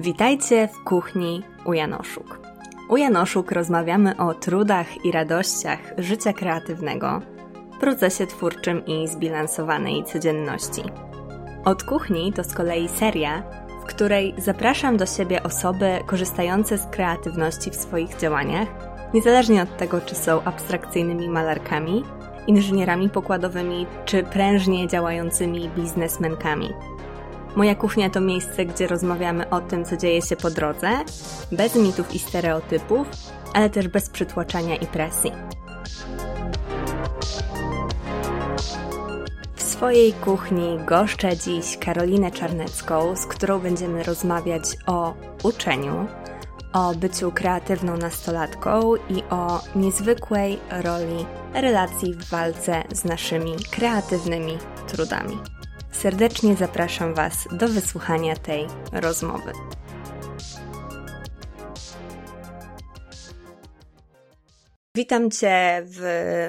Witajcie w kuchni u Janoszuk. U Janoszuk rozmawiamy o trudach i radościach życia kreatywnego, procesie twórczym i zbilansowanej codzienności. Od kuchni to z kolei seria, w której zapraszam do siebie osoby korzystające z kreatywności w swoich działaniach, niezależnie od tego, czy są abstrakcyjnymi malarkami, inżynierami pokładowymi czy prężnie działającymi biznesmenkami. Moja kuchnia to miejsce, gdzie rozmawiamy o tym, co dzieje się po drodze, bez mitów i stereotypów, ale też bez przytłaczania i presji. W swojej kuchni goszczę dziś Karolinę Czarnecką, z którą będziemy rozmawiać o uczeniu, o byciu kreatywną nastolatką i o niezwykłej roli relacji w walce z naszymi kreatywnymi trudami. Serdecznie zapraszam Was do wysłuchania tej rozmowy. Witam Cię w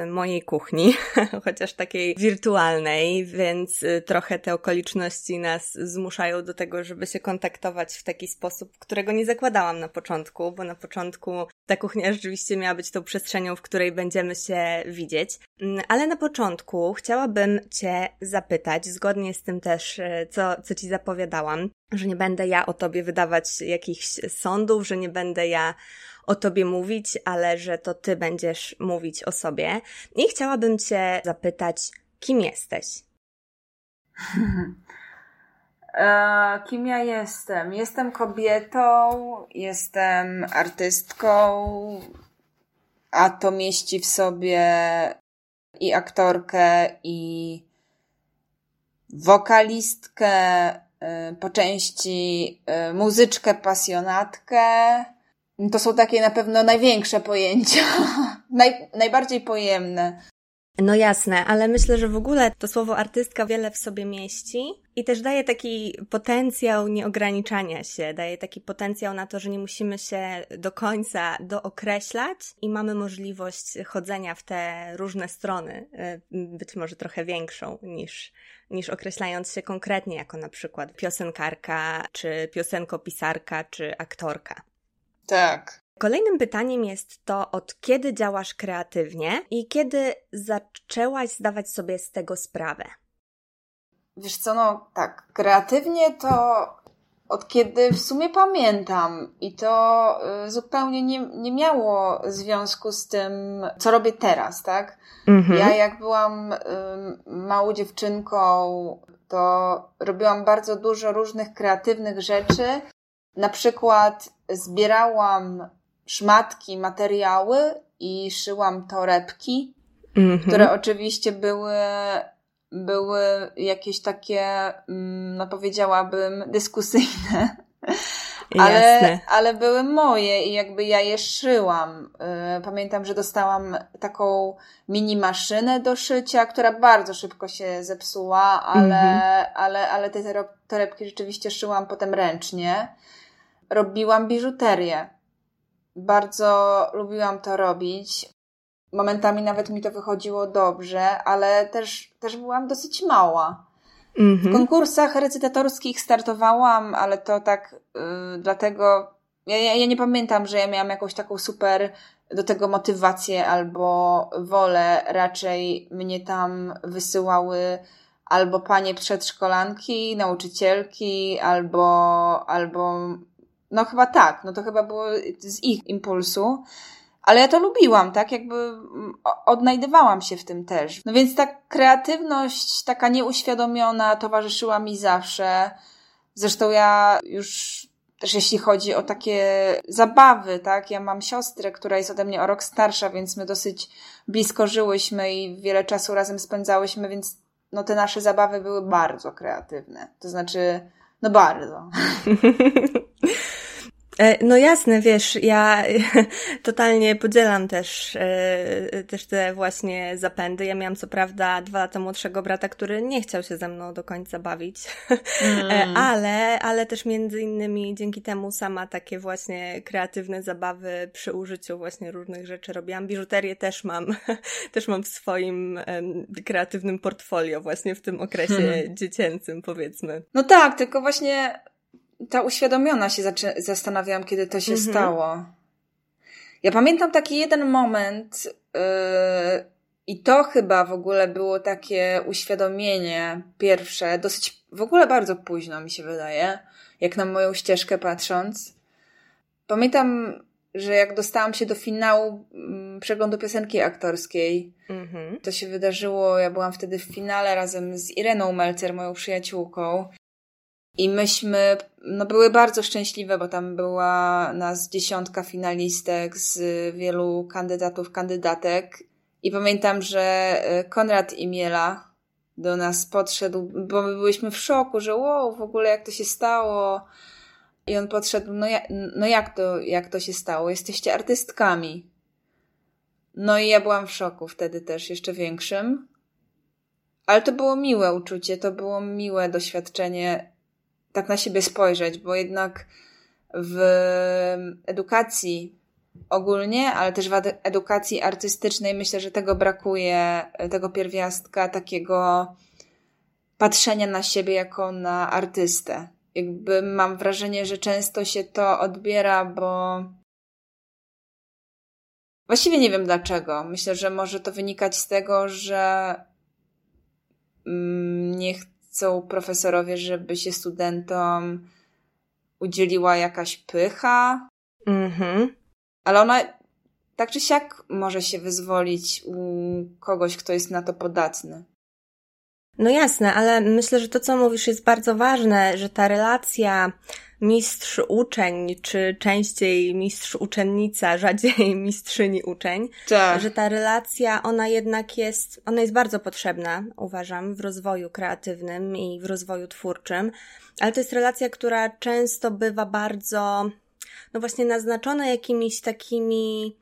mojej kuchni, chociaż takiej wirtualnej, więc y, trochę te okoliczności nas zmuszają do tego, żeby się kontaktować w taki sposób, którego nie zakładałam na początku, bo na początku ta kuchnia rzeczywiście miała być tą przestrzenią, w której będziemy się widzieć. Mm, ale na początku chciałabym Cię zapytać, zgodnie z tym też, y, co, co Ci zapowiadałam, że nie będę ja o Tobie wydawać jakichś sądów, że nie będę ja o tobie mówić, ale że to ty będziesz mówić o sobie. I chciałabym cię zapytać, kim jesteś? E, kim ja jestem? Jestem kobietą, jestem artystką, a to mieści w sobie i aktorkę, i wokalistkę, e, po części e, muzyczkę, pasjonatkę, to są takie na pewno największe pojęcia, Naj, najbardziej pojemne. No jasne, ale myślę, że w ogóle to słowo artystka wiele w sobie mieści i też daje taki potencjał nieograniczania się, daje taki potencjał na to, że nie musimy się do końca dookreślać i mamy możliwość chodzenia w te różne strony, y, być może trochę większą niż, niż określając się konkretnie jako na przykład piosenkarka, czy piosenkopisarka, czy aktorka. Tak. Kolejnym pytaniem jest to, od kiedy działasz kreatywnie i kiedy zaczęłaś zdawać sobie z tego sprawę? Wiesz co, no tak, kreatywnie to od kiedy w sumie pamiętam i to y, zupełnie nie, nie miało związku z tym, co robię teraz, tak? Mhm. Ja jak byłam małą dziewczynką, to robiłam bardzo dużo różnych kreatywnych rzeczy, na przykład zbierałam szmatki, materiały i szyłam torebki, mm -hmm. które oczywiście były, były jakieś takie, mm, no powiedziałabym, dyskusyjne. Ale, ale były moje i jakby ja je szyłam. Y, pamiętam, że dostałam taką mini maszynę do szycia, która bardzo szybko się zepsuła, ale, mm -hmm. ale, ale te torebki rzeczywiście szyłam potem ręcznie robiłam biżuterię. Bardzo lubiłam to robić. Momentami nawet mi to wychodziło dobrze, ale też, też byłam dosyć mała. Mm -hmm. W mhm. konkursach recytatorskich startowałam, ale to tak yy, dlatego. Ja, ja, ja nie pamiętam, że ja miałam jakąś taką super do tego motywację albo wolę. Raczej mnie tam wysyłały albo panie przedszkolanki, nauczycielki, albo, albo no chyba tak, no to chyba było z ich impulsu. Ale ja to lubiłam, tak? Jakby mm, odnajdywałam się w tym też. No więc ta kreatywność taka nieuświadomiona towarzyszyła mi zawsze. Zresztą ja już też jeśli chodzi o takie zabawy, tak? Ja mam siostrę, która jest ode mnie o rok starsza, więc my dosyć blisko żyłyśmy i wiele czasu razem spędzałyśmy, więc no te nasze zabawy były bardzo kreatywne. To znaczy, no bardzo. E, no jasne, wiesz, ja totalnie podzielam też, e, też te właśnie zapędy. Ja miałam co prawda dwa lata młodszego brata, który nie chciał się ze mną do końca bawić, mm. E, ale, ale też między innymi dzięki temu sama takie właśnie kreatywne zabawy przy użyciu właśnie różnych rzeczy robiłam. Biżuterię też mam, też mam w swoim kreatywnym portfolio właśnie w tym okresie hmm. dziecięcym powiedzmy. No tak, tylko właśnie ta uświadomiona się zastanawiałam, kiedy to się mhm. stało. Ja pamiętam taki jeden moment, yy, i to chyba w ogóle było takie uświadomienie pierwsze, dosyć w ogóle bardzo późno mi się wydaje, jak na moją ścieżkę patrząc. Pamiętam, że jak dostałam się do finału mm, przeglądu piosenki aktorskiej, mm-hmm. to się wydarzyło, ja byłam wtedy w finale razem z Ireną Melcer, moją przyjaciółką. I myśmy, no były bardzo szczęśliwe, bo tam była nas dziesiątka finalistek z wielu kandydatów, kandydatek. I pamiętam, że e, Konrad Imiela do nas podszedł, bo my byliśmy w szoku, że wow, w ogóle jak to się stało. I on podszedł, no, ja, no jak, to, jak to się stało? Jesteście artystkami. No i ja byłam w szoku wtedy też, jeszcze większym. Ale to było miłe uczucie, to było miłe doświadczenie, tak na siebie spojrzeć, bo jednak w edukacji ogólnie, ale też w edukacji artystycznej myślę, że tego brakuje, tego pierwiastka takiego patrzenia na siebie jako na artystę. Jakby mam wrażenie, że często się to odbiera, bo właściwie nie wiem dlaczego. Myślę, że może to wynikać z tego, że mm, nie chcą profesorowie, żeby się studentom udzieliła jakaś pycha. Mhm ale ona tak czy siak może się wyzwolić u kogoś, kto jest na to podatny. No jasne, ale myślę, że to, co mówisz, jest bardzo ważne, że ta relacja mistrz-uczeń, czy częściej mistrz-uczennica, rzadziej mistrzyni uczeń, tak. że ta relacja, ona jednak jest, ona jest bardzo potrzebna, uważam, w rozwoju kreatywnym i w rozwoju twórczym, ale to jest relacja, która często bywa bardzo no właśnie naznaczone jakimiś takimi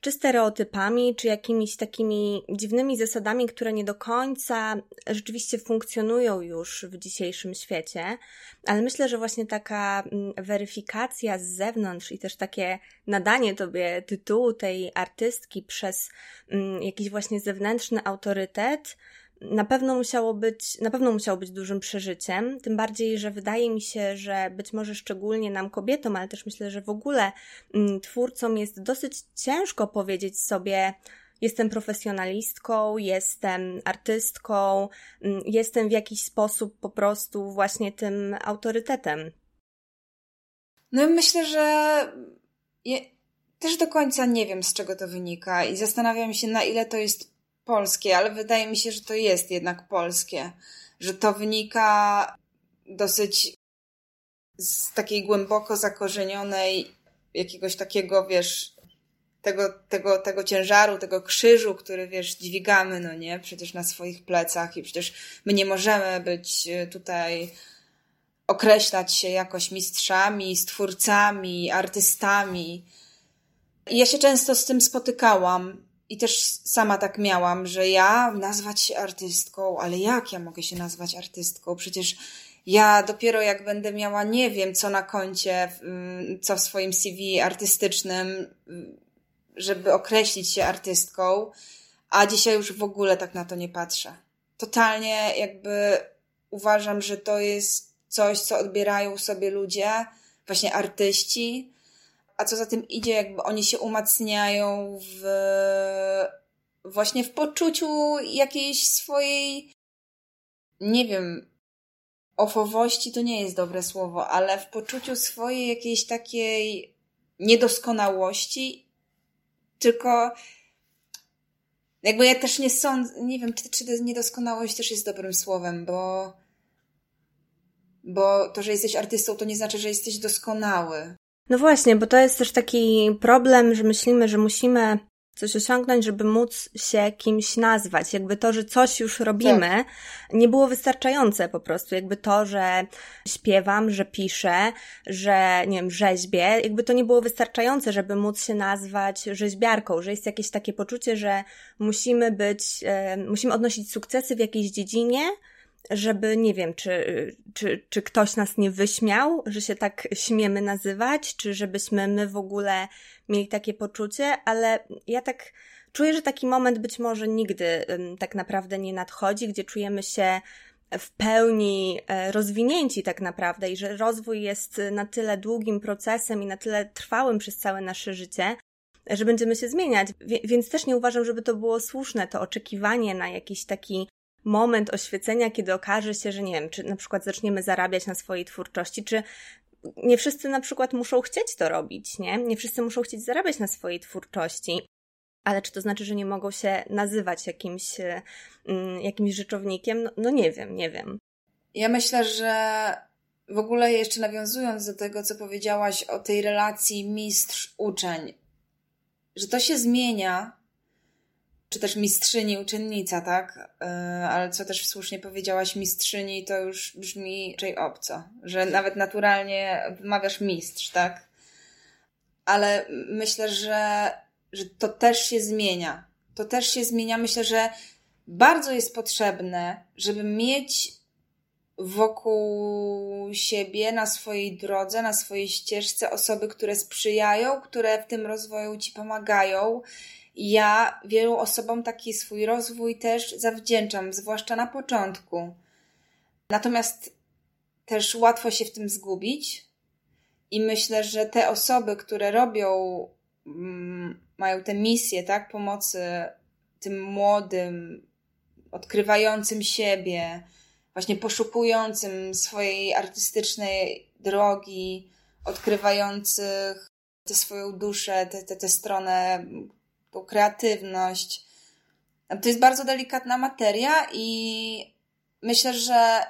czy stereotypami, czy jakimiś takimi dziwnymi zasadami, które nie do końca rzeczywiście funkcjonują już w dzisiejszym świecie, ale myślę, że właśnie taka mm, weryfikacja z zewnątrz i też takie nadanie tobie tytułu tej artystki przez mm, jakiś właśnie zewnętrzny autorytet na pewno musiało być, na pewno musiało być dużym przeżyciem, tym bardziej, że wydaje mi się, że być może szczególnie nam kobietom, ale też myślę, że w ogóle mm, twórcom jest dosyć ciężko powiedzieć sobie, jestem profesjonalistką, jestem artystką, mm, jestem w jakiś sposób po prostu właśnie tym autorytetem. No myślę, że też do końca nie wiem, z czego to wynika i zastanawiam się, na ile to jest polskie, ale wydaje mi się, że to jest jednak polskie, że to wynika dosyć z takiej głęboko zakorzenionej jakiegoś takiego, wiesz, tego, tego, tego ciężaru, tego krzyżu, który, wiesz, dźwigamy, no nie, przecież na swoich plecach i przecież my nie możemy być e, tutaj określać się jakoś mistrzami, stwórcami, artystami. I ja się często z tym spotykałam i też sama tak miałam, że ja nazwać się artystką, ale jak ja mogę się nazwać artystką? Przecież ja dopiero jak będę miała, nie wiem, co na koncie, mm, co w swoim CV artystycznym, mm, żeby określić się artystką, a dzisiaj już w ogóle tak na to nie patrzę. Totalnie jakby uważam, że to jest coś, co odbierają sobie ludzie, właśnie artyści, a co za tym idzie, jakby oni się umacniają w właśnie w poczuciu jakiejś swojej nie wiem, ofowości to nie jest dobre słowo, ale w poczuciu swojej jakiejś takiej niedoskonałości, tylko jakby ja też nie sądzę, nie wiem, czy, czy niedoskonałość też jest dobrym słowem, bo bo to, że jesteś artystą, to nie znaczy, że jesteś doskonały. No właśnie, bo to jest też taki problem, że myślimy, że musimy coś osiągnąć, żeby móc się kimś nazwać. Jakby to, że coś już robimy, tak. nie było wystarczające po prostu. Jakby to, że śpiewam, że piszę, że nie wiem, rzeźbię, jakby to nie było wystarczające, żeby móc się nazwać rzeźbiarką, że jest jakieś takie poczucie, że musimy być, e, musimy odnosić sukcesy w jakiejś dziedzinie, żeby nie wiem, czy, czy, czy ktoś nas nie wyśmiał, że się tak śmiemy nazywać, czy żebyśmy my w ogóle mieli takie poczucie, ale ja tak czuję, że taki moment być może nigdy tak naprawdę nie nadchodzi, gdzie czujemy się w pełni e, rozwinięci tak naprawdę i że rozwój jest na tyle długim procesem i na tyle trwałym przez całe nasze życie, że będziemy się zmieniać. Więc też nie uważam, żeby to było słuszne, to oczekiwanie na jakiś taki moment oświecenia, kiedy okaże się, że nie wiem, czy na przykład zaczniemy zarabiać na swojej twórczości, czy nie wszyscy na przykład muszą chcieć to robić, nie? Nie wszyscy muszą chcieć zarabiać na swojej twórczości. Ale czy to znaczy, że nie mogą się nazywać jakimś, mm, jakimś rzeczownikiem? No, no nie wiem, nie wiem. Ja myślę, że w ogóle jeszcze nawiązując do tego, co powiedziałaś o tej relacji mistrz-uczeń, że to się zmienia, czy też mistrzyni, uczennica, tak? E, ale co też słusznie powiedziałaś, mistrzyni to już brzmi raczej obco, że nawet naturalnie wymawiasz mistrz, tak? Ale myślę, że, że to też się zmienia. To też się zmienia. Myślę, że bardzo jest potrzebne, żeby mieć wokół siebie, na swojej drodze, na swojej ścieżce osoby, które sprzyjają, które w tym rozwoju ci pomagają. Ja wielu osobom taki swój rozwój też zawdzięczam, zwłaszcza na początku. Natomiast też łatwo się w tym zgubić. I myślę, że te osoby, które robią, mm, mają tę misję, tak, pomocy tym młodym, odkrywającym siebie, właśnie poszukującym swojej artystycznej drogi, odkrywających tę swoją duszę, tę, tę, stronę, tą kreatywność. To jest bardzo delikatna materia i myślę, że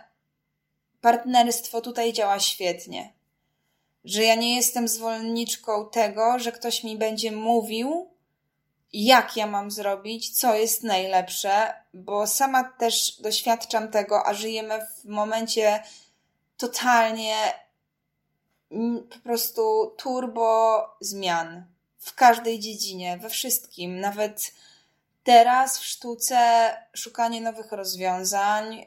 partnerstwo tutaj działa świetnie. Że ja nie jestem zwolenniczką tego, że ktoś mi będzie mówił, jak ja mam zrobić, co jest najlepsze, bo sama też doświadczam tego, a żyjemy w momencie totalnie mm, po prostu turbo zmian w każdej dziedzinie, we wszystkim, nawet teraz w sztuce szukanie nowych rozwiązań.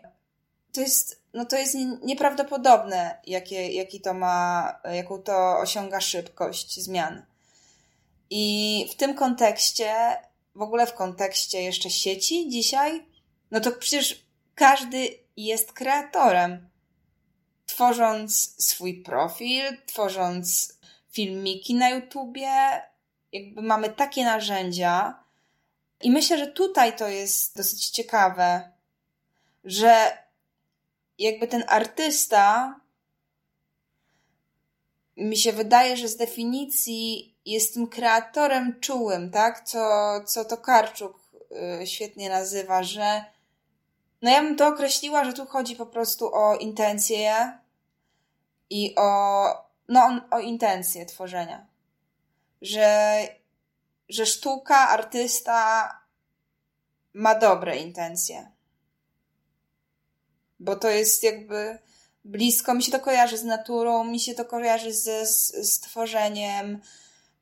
To jest, no to jest nieprawdopodobne, jakie, jaki to ma, jaką to osiąga szybkość zmian. I w tym kontekście, w ogóle w kontekście jeszcze sieci dzisiaj, no to przecież każdy jest kreatorem. Tworząc swój profil, tworząc filmiki na YouTubie, jakby mamy takie narzędzia. I myślę, że tutaj to jest dosyć ciekawe, że jakby ten artysta mi się wydaje, że z definicji jest tym kreatorem czułym, tak? Co, co to Karczuk y, świetnie nazywa, że no ja bym to określiła, że tu chodzi po prostu o intencje i o, no, o intencje tworzenia. Że, że sztuka, artysta ma dobre intencje. Bo to jest jakby blisko, mi się to kojarzy z naturą, mi się to kojarzy ze stworzeniem,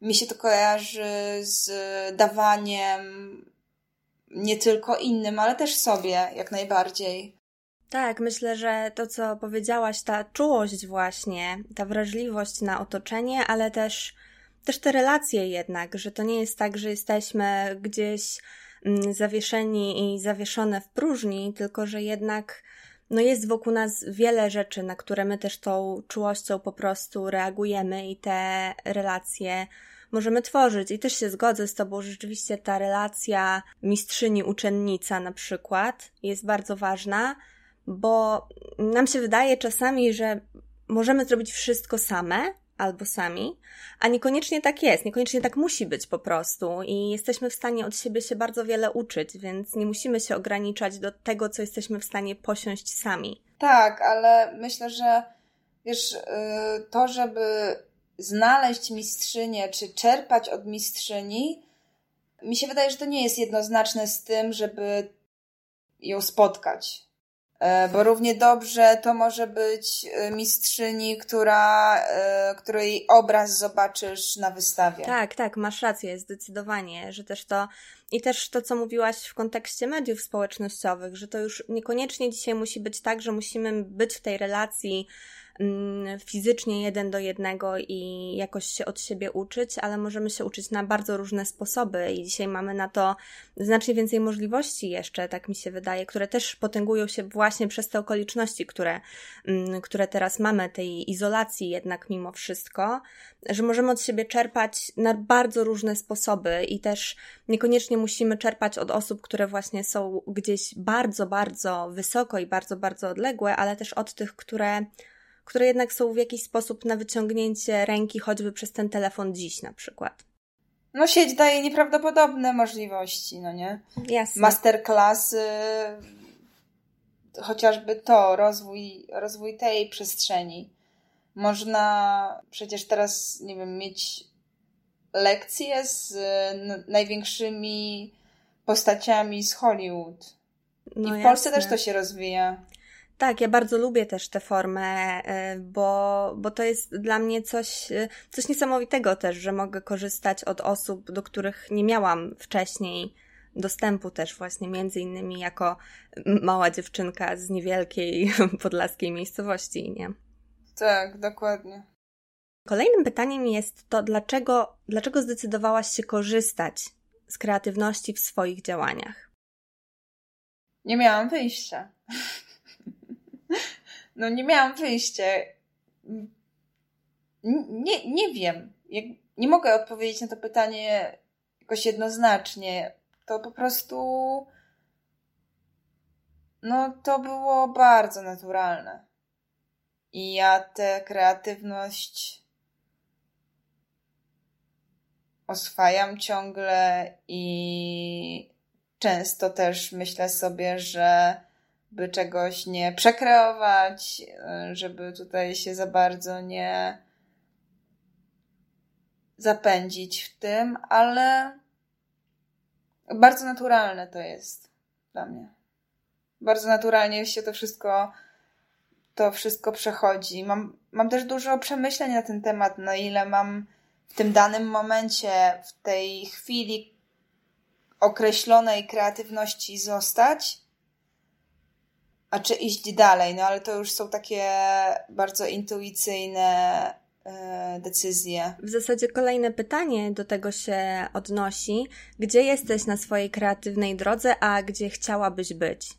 mi się to kojarzy z dawaniem nie tylko innym, ale też sobie jak najbardziej. Tak, myślę, że to, co powiedziałaś, ta czułość właśnie, ta wrażliwość na otoczenie, ale też, też te relacje jednak, że to nie jest tak, że jesteśmy gdzieś mm, zawieszeni i zawieszone w próżni, tylko że jednak no jest wokół nas wiele rzeczy, na które my też tą czułością po prostu reagujemy i te relacje możemy tworzyć. I też się zgodzę z Tobą, że rzeczywiście ta relacja mistrzyni-uczennica na przykład jest bardzo ważna, bo nam się wydaje czasami, że możemy zrobić wszystko same, albo sami, a niekoniecznie tak jest, niekoniecznie tak musi być po prostu i jesteśmy w stanie od siebie się bardzo wiele uczyć, więc nie musimy się ograniczać do tego, co jesteśmy w stanie posiąść sami. Tak, ale myślę, że wiesz, y, to, żeby znaleźć mistrzynię, czy czerpać od mistrzyni, mi się wydaje, że to nie jest jednoznaczne z tym, żeby ją spotkać. E, bo równie dobrze to może być e, mistrzyni, która, e, której obraz zobaczysz na wystawie. Tak, tak, masz rację, zdecydowanie, że też to i też to, co mówiłaś w kontekście mediów społecznościowych, że to już niekoniecznie dzisiaj musi być tak, że musimy być w tej relacji fizycznie jeden do jednego i jakoś się od siebie uczyć, ale możemy się uczyć na bardzo różne sposoby i dzisiaj mamy na to znacznie więcej możliwości jeszcze, tak mi się wydaje, które też potęgują się właśnie przez te okoliczności, które, mm, które teraz mamy, tej izolacji jednak mimo wszystko, że możemy od siebie czerpać na bardzo różne sposoby i też niekoniecznie musimy czerpać od osób, które właśnie są gdzieś bardzo, bardzo wysoko i bardzo, bardzo odległe, ale też od tych, które, które jednak są w jakiś sposób na wyciągnięcie ręki, choćby przez ten telefon dziś na przykład. No sieć daje nieprawdopodobne możliwości, no nie? Jasne. Masterclassy, chociażby to, rozwój, rozwój tej przestrzeni. Można przecież teraz, nie wiem, mieć lekcje z największymi postaciami z Hollywood. No I w jasne. Polsce też to się rozwija. Tak, ja bardzo lubię też tę formę, y, bo, bo to jest dla mnie coś, y, coś niesamowitego też, że mogę korzystać od osób, do których nie miałam wcześniej dostępu też właśnie między innymi jako mała dziewczynka z niewielkiej podlaskiej miejscowości, nie? Tak, dokładnie. Kolejnym pytaniem jest to, dlaczego, dlaczego zdecydowałaś się korzystać z kreatywności w swoich działaniach? Nie miałam wyjścia. No nie miałam wyjścia. Nie, nie wiem. Nie mogę odpowiedzieć na to pytanie jakoś jednoznacznie. To po prostu. No, to było bardzo naturalne. I ja tę kreatywność oswajam ciągle i często też myślę sobie, że by czegoś nie przekreować, żeby tutaj się za bardzo nie zapędzić w tym, ale bardzo naturalne to jest dla mnie. Bardzo naturalnie się to wszystko to wszystko przechodzi. Mam, mam też dużo przemyśleń na ten temat, na ile mam w tym danym momencie, w tej chwili określonej kreatywności zostać, a czy iść dalej. No ale to już są takie bardzo intuicyjne e, decyzje. W zasadzie kolejne pytanie do tego się odnosi. Gdzie jesteś na swojej kreatywnej drodze, a gdzie chciałabyś być?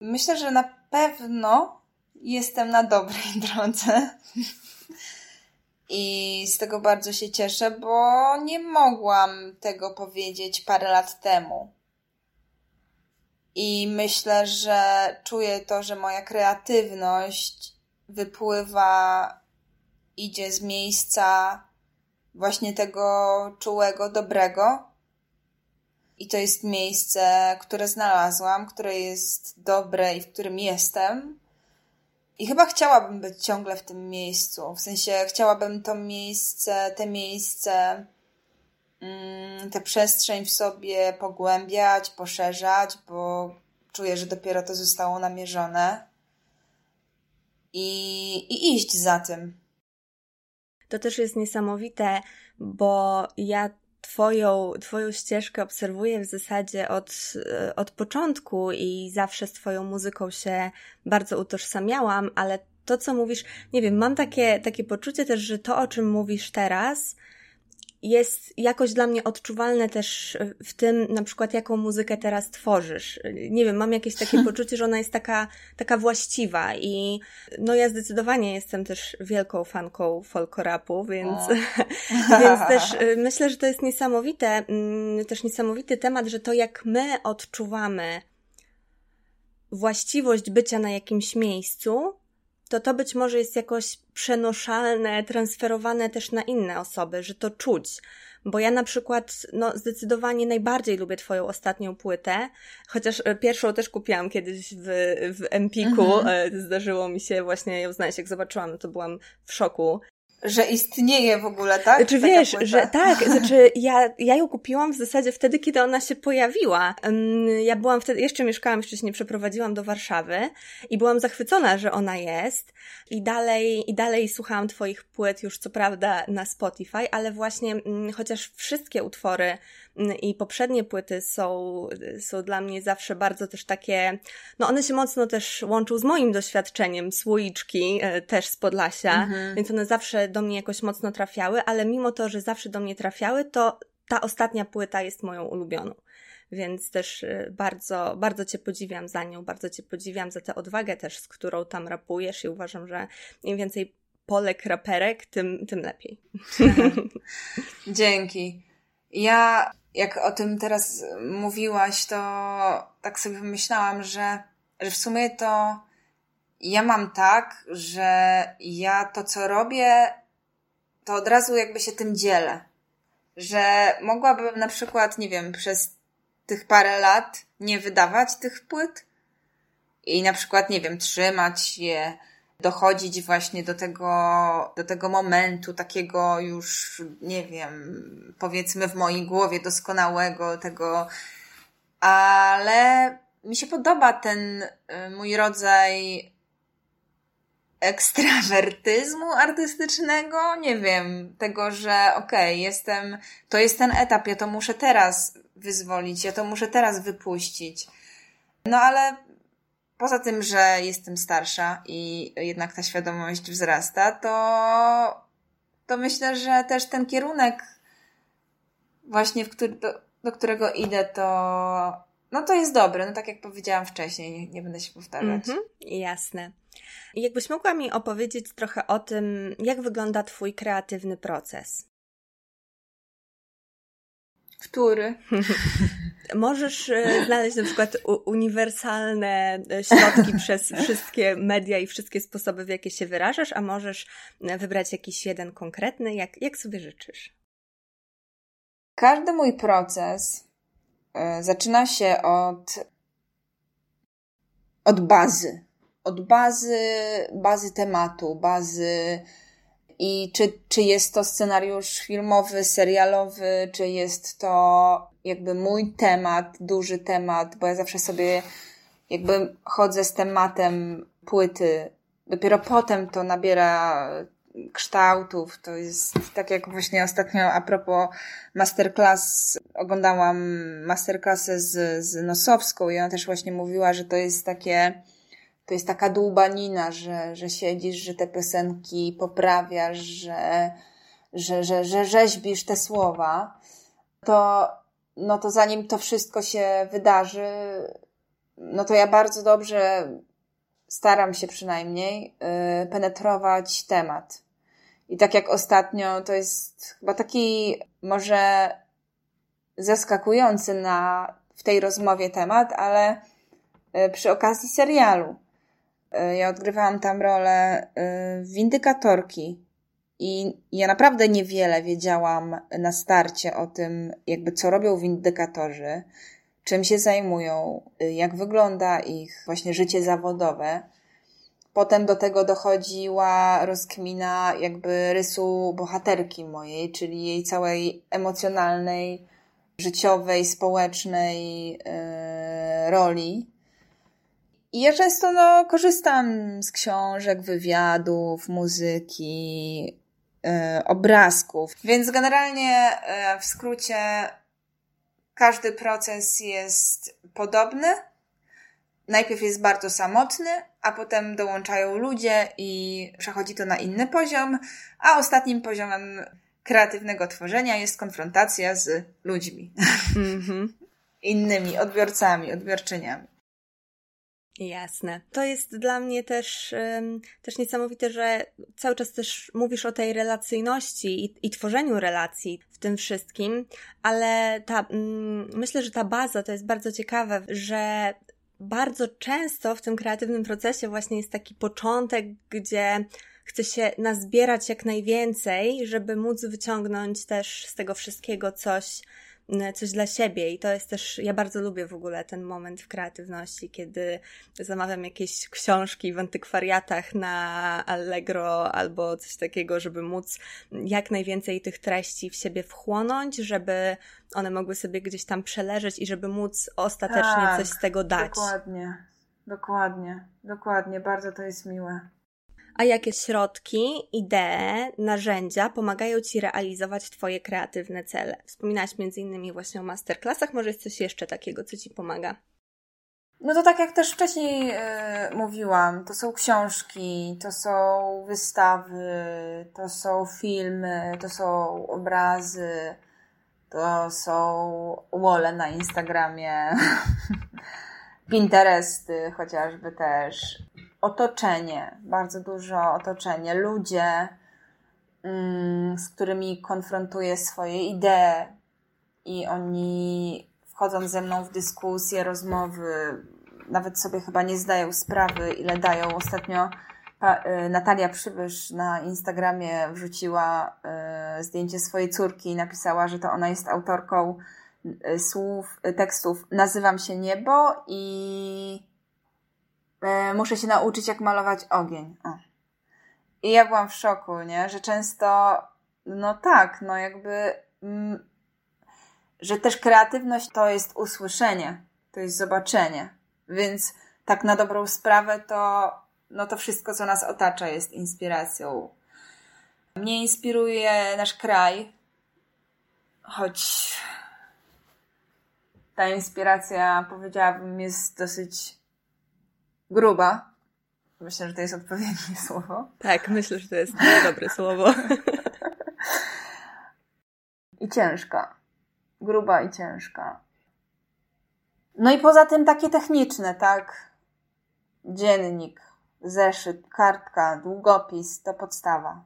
Myślę, że na pewno jestem na dobrej drodze. I z tego bardzo się cieszę, bo nie mogłam tego powiedzieć parę lat temu. I myślę, że czuję to, że moja kreatywność wypływa, idzie z miejsca właśnie tego czułego, dobrego. I to jest miejsce, które znalazłam, które jest dobre i w którym jestem. I chyba chciałabym być ciągle w tym miejscu. W sensie chciałabym to miejsce, te miejsce, tę przestrzeń w sobie pogłębiać, poszerzać, bo czuję, że dopiero to zostało namierzone. I, i iść za tym. To też jest niesamowite, bo ja Twoją, twoją ścieżkę obserwuję w zasadzie od, e, od początku i zawsze z Twoją muzyką się bardzo utożsamiałam, ale to, co mówisz, nie wiem, mam takie, takie poczucie też, że to, o czym mówisz teraz, jest jakoś dla mnie odczuwalne też w tym, na przykład, jaką muzykę teraz tworzysz. Nie wiem, mam jakieś takie poczucie, że ona jest taka, taka właściwa i no ja zdecydowanie jestem też wielką fanką folkorapu, więc, więc też y, myślę, że to jest niesamowite, mm, też niesamowity temat, że to jak my odczuwamy właściwość bycia na jakimś miejscu, to to być może jest jakoś przenoszalne, transferowane też na inne osoby, że to czuć. Bo ja na przykład, no, zdecydowanie najbardziej lubię Twoją ostatnią płytę, chociaż e, pierwszą też kupiłam kiedyś w, w Empiku. Mhm. E, zdarzyło mi się właśnie ją znaleźć, jak zobaczyłam, to byłam w szoku. Że istnieje w ogóle, tak? Czy znaczy, wiesz, że tak, znaczy ja, ja ją kupiłam w zasadzie wtedy, kiedy ona się pojawiła. Ja byłam wtedy, jeszcze mieszkałam, jeszcze się nie przeprowadziłam do Warszawy i byłam zachwycona, że ona jest i dalej, i dalej słuchałam twoich płyt już co prawda na Spotify, ale właśnie mm, chociaż wszystkie utwory i poprzednie płyty są, są dla mnie zawsze bardzo też takie, no one się mocno też łączą z moim doświadczeniem słoiczki, e, też z Podlasia, mhm. więc one zawsze do mnie jakoś mocno trafiały, ale mimo to, że zawsze do mnie trafiały, to ta ostatnia płyta jest moją ulubioną. Więc też y, bardzo, bardzo Cię podziwiam za nią, bardzo Cię podziwiam za tę odwagę też, z którą tam rapujesz i uważam, że im więcej Polek raperek, tym, tym lepiej. Dzięki. Ja, jak o tym teraz mówiłaś, to tak sobie myślałam, że, że w sumie to ja mam tak, że ja to, co robię, to od razu jakby się tym dzielę. Że mogłabym na przykład, nie wiem, przez tych parę lat nie wydawać tych płyt i na przykład, nie wiem, trzymać je, dochodzić właśnie do tego, do tego momentu takiego już, nie wiem, powiedzmy w mojej głowie doskonałego, tego, ale mi się podoba ten y, mój rodzaj ekstrawertyzmu artystycznego, nie wiem, tego, że okej, okay, jestem, to jest ten etap, ja to muszę teraz wyzwolić, ja to muszę teraz wypuścić. No ale poza tym, że jestem starsza i jednak ta świadomość wzrasta, to, to myślę, że też ten kierunek właśnie, w który, do, do którego idę, to no to jest dobre, no tak jak powiedziałam wcześniej, nie, nie będę się powtarzać. Mhm, jasne. I jakbyś mogła mi opowiedzieć trochę o tym, jak wygląda Twój kreatywny proces? Który? Możesz e, znaleźć na przykład uniwersalne e, środki przez wszystkie media i wszystkie sposoby, w jakie się wyrażasz, a możesz e, wybrać jakiś jeden konkretny, jak, jak sobie życzysz. Każdy mój proces zaczyna się od, od bazy. Od bazy, bazy tematu, bazy i czy, czy jest to scenariusz filmowy, serialowy, czy jest to jakby mój temat, duży temat, bo ja zawsze sobie jakby chodzę z tematem płyty. Dopiero potem to nabiera kształtów. To jest tak jak właśnie ostatnio a propos masterclass, oglądałam masterclassę z, z Nosowską i ona też właśnie mówiła, że to jest takie to jest taka dłubanina, że, że siedzisz, że te piosenki poprawiasz, że, że, że, że rzeźbisz te słowa, to, no to zanim to wszystko się wydarzy, no to ja bardzo dobrze staram się przynajmniej yy, penetrować temat. I tak jak ostatnio, to jest chyba taki może zaskakujący na, w tej rozmowie temat, ale yy, przy okazji serialu. E, ja odgrywałam tam rolę e, windykatorki. I ja naprawdę niewiele wiedziałam na starcie o tym, jakby co robią windykatorzy, czym się zajmują, e, jak wygląda ich właśnie życie zawodowe. Potem do tego dochodziła rozkmina jakby rysu bohaterki mojej, czyli jej całej emocjonalnej, życiowej, społecznej yy, roli. I ja często no, korzystam z książek, wywiadów, muzyki, yy, obrazków. Więc generalnie yy, w skrócie każdy proces jest podobny. Najpierw jest bardzo samotny, a potem dołączają ludzie i przechodzi to na inny poziom, a ostatnim poziomem kreatywnego tworzenia jest konfrontacja z ludźmi. Mm -hmm. Innymi odbiorcami, odbiorczyniami. Jasne. To jest dla mnie też, też niesamowite, że cały czas też mówisz o tej relacyjności i, i tworzeniu relacji w tym wszystkim, ale ta, mm, myślę, że ta baza to jest bardzo ciekawe, że bardzo często w tym kreatywnym procesie właśnie jest taki początek, gdzie chce się nazbierać jak najwięcej, żeby móc wyciągnąć też z tego wszystkiego coś coś dla siebie i to jest też, ja bardzo lubię w ogóle ten moment w kreatywności, kiedy zamawiam jakieś książki w antykwariatach na Allegro albo coś takiego, żeby móc jak najwięcej tych treści w siebie wchłonąć, żeby one mogły sobie gdzieś tam przeleżeć i żeby móc ostatecznie tak, coś z tego dać. Dokładnie, dokładnie, dokładnie, bardzo to jest miłe. A jakie środki, idee, narzędzia pomagają Ci realizować Twoje kreatywne cele? Wspominałaś innymi właśnie o masterclassach, może jest coś jeszcze takiego, co Ci pomaga? No to tak jak też wcześniej yy, mówiłam, to są książki, to są wystawy, to są filmy, to są obrazy, to są wole na Instagramie, Pinteresty chociażby też otoczenie, bardzo dużo otoczenie, ludzie, mm, z którymi konfrontuję swoje idee i oni wchodząc ze mną w dyskusje, rozmowy, nawet sobie chyba nie zdają sprawy, ile dają. Ostatnio y, Natalia Przybysz na Instagramie wrzuciła y, zdjęcie swojej córki i napisała, że to ona jest autorką y, słów, tekstów Nazywam się Niebo i muszę się nauczyć, jak malować ogień. O. I ja byłam w szoku, nie? Że często, no tak, no jakby, mm, że też kreatywność to jest usłyszenie, to jest zobaczenie. Więc tak na dobrą sprawę to, no to wszystko, co nas otacza, jest inspiracją. Mnie inspiruje nasz kraj, choć ta inspiracja, powiedziałabym, jest dosyć gruba. Myślę, że to jest odpowiednie słowo. Tak, myślę, że to jest dobre słowo. I ciężka. Gruba i ciężka. No i poza tym takie techniczne, tak? Dziennik, zeszyt, kartka, długopis to podstawa.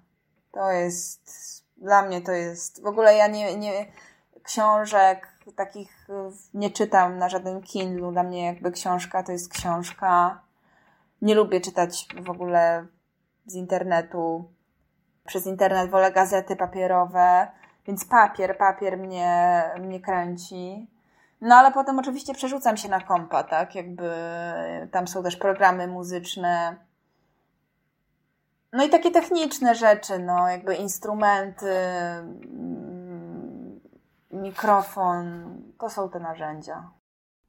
To jest, dla mnie to jest, w ogóle ja nie, nie książek takich nie czytam na żadnym Kindlu. Dla mnie jakby książka to jest książka nie lubię czytać w ogóle z internetu. Przez internet wolę gazety papierowe, więc papier, papier mnie, mnie kręci. No ale potem oczywiście przerzucam się na kompa, tak? Jakby tam są też programy muzyczne. No i takie techniczne rzeczy, no jakby instrumenty, mm, mikrofon, to są te narzędzia.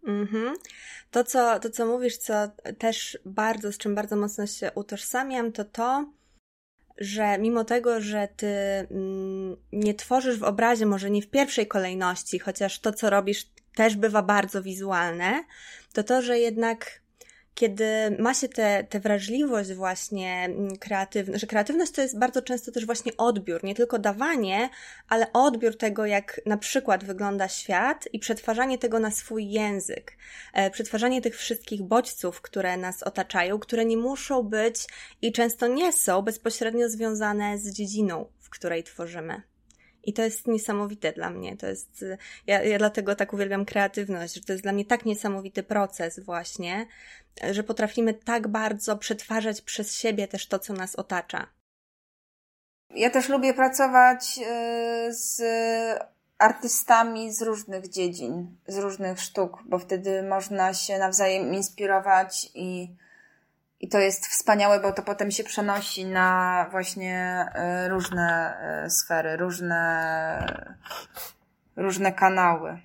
Mhm. To, co, to, co mówisz, co też bardzo, z czym bardzo mocno się utożsamiam, to to, że mimo tego, że ty mm, nie tworzysz w obrazie, może nie w pierwszej kolejności, chociaż to, co robisz, też bywa bardzo wizualne, to to, że jednak kiedy ma się tę wrażliwość właśnie mm, kreatywną, że kreatywność to jest bardzo często też właśnie odbiór, nie tylko dawanie, ale odbiór tego, jak na przykład wygląda świat i przetwarzanie tego na swój język, e, przetwarzanie tych wszystkich bodźców, które nas otaczają, które nie muszą być i często nie są bezpośrednio związane z dziedziną, w której tworzymy. I to jest niesamowite dla mnie. To jest, ja, ja dlatego tak uwielbiam kreatywność, że to jest dla mnie tak niesamowity proces właśnie, że potrafimy tak bardzo przetwarzać przez siebie też to, co nas otacza. Ja też lubię pracować y, z artystami z różnych dziedzin, z różnych sztuk, bo wtedy można się nawzajem inspirować i i to jest wspaniałe, bo to potem się przenosi na właśnie e, różne e, sfery, różne, różne kanały.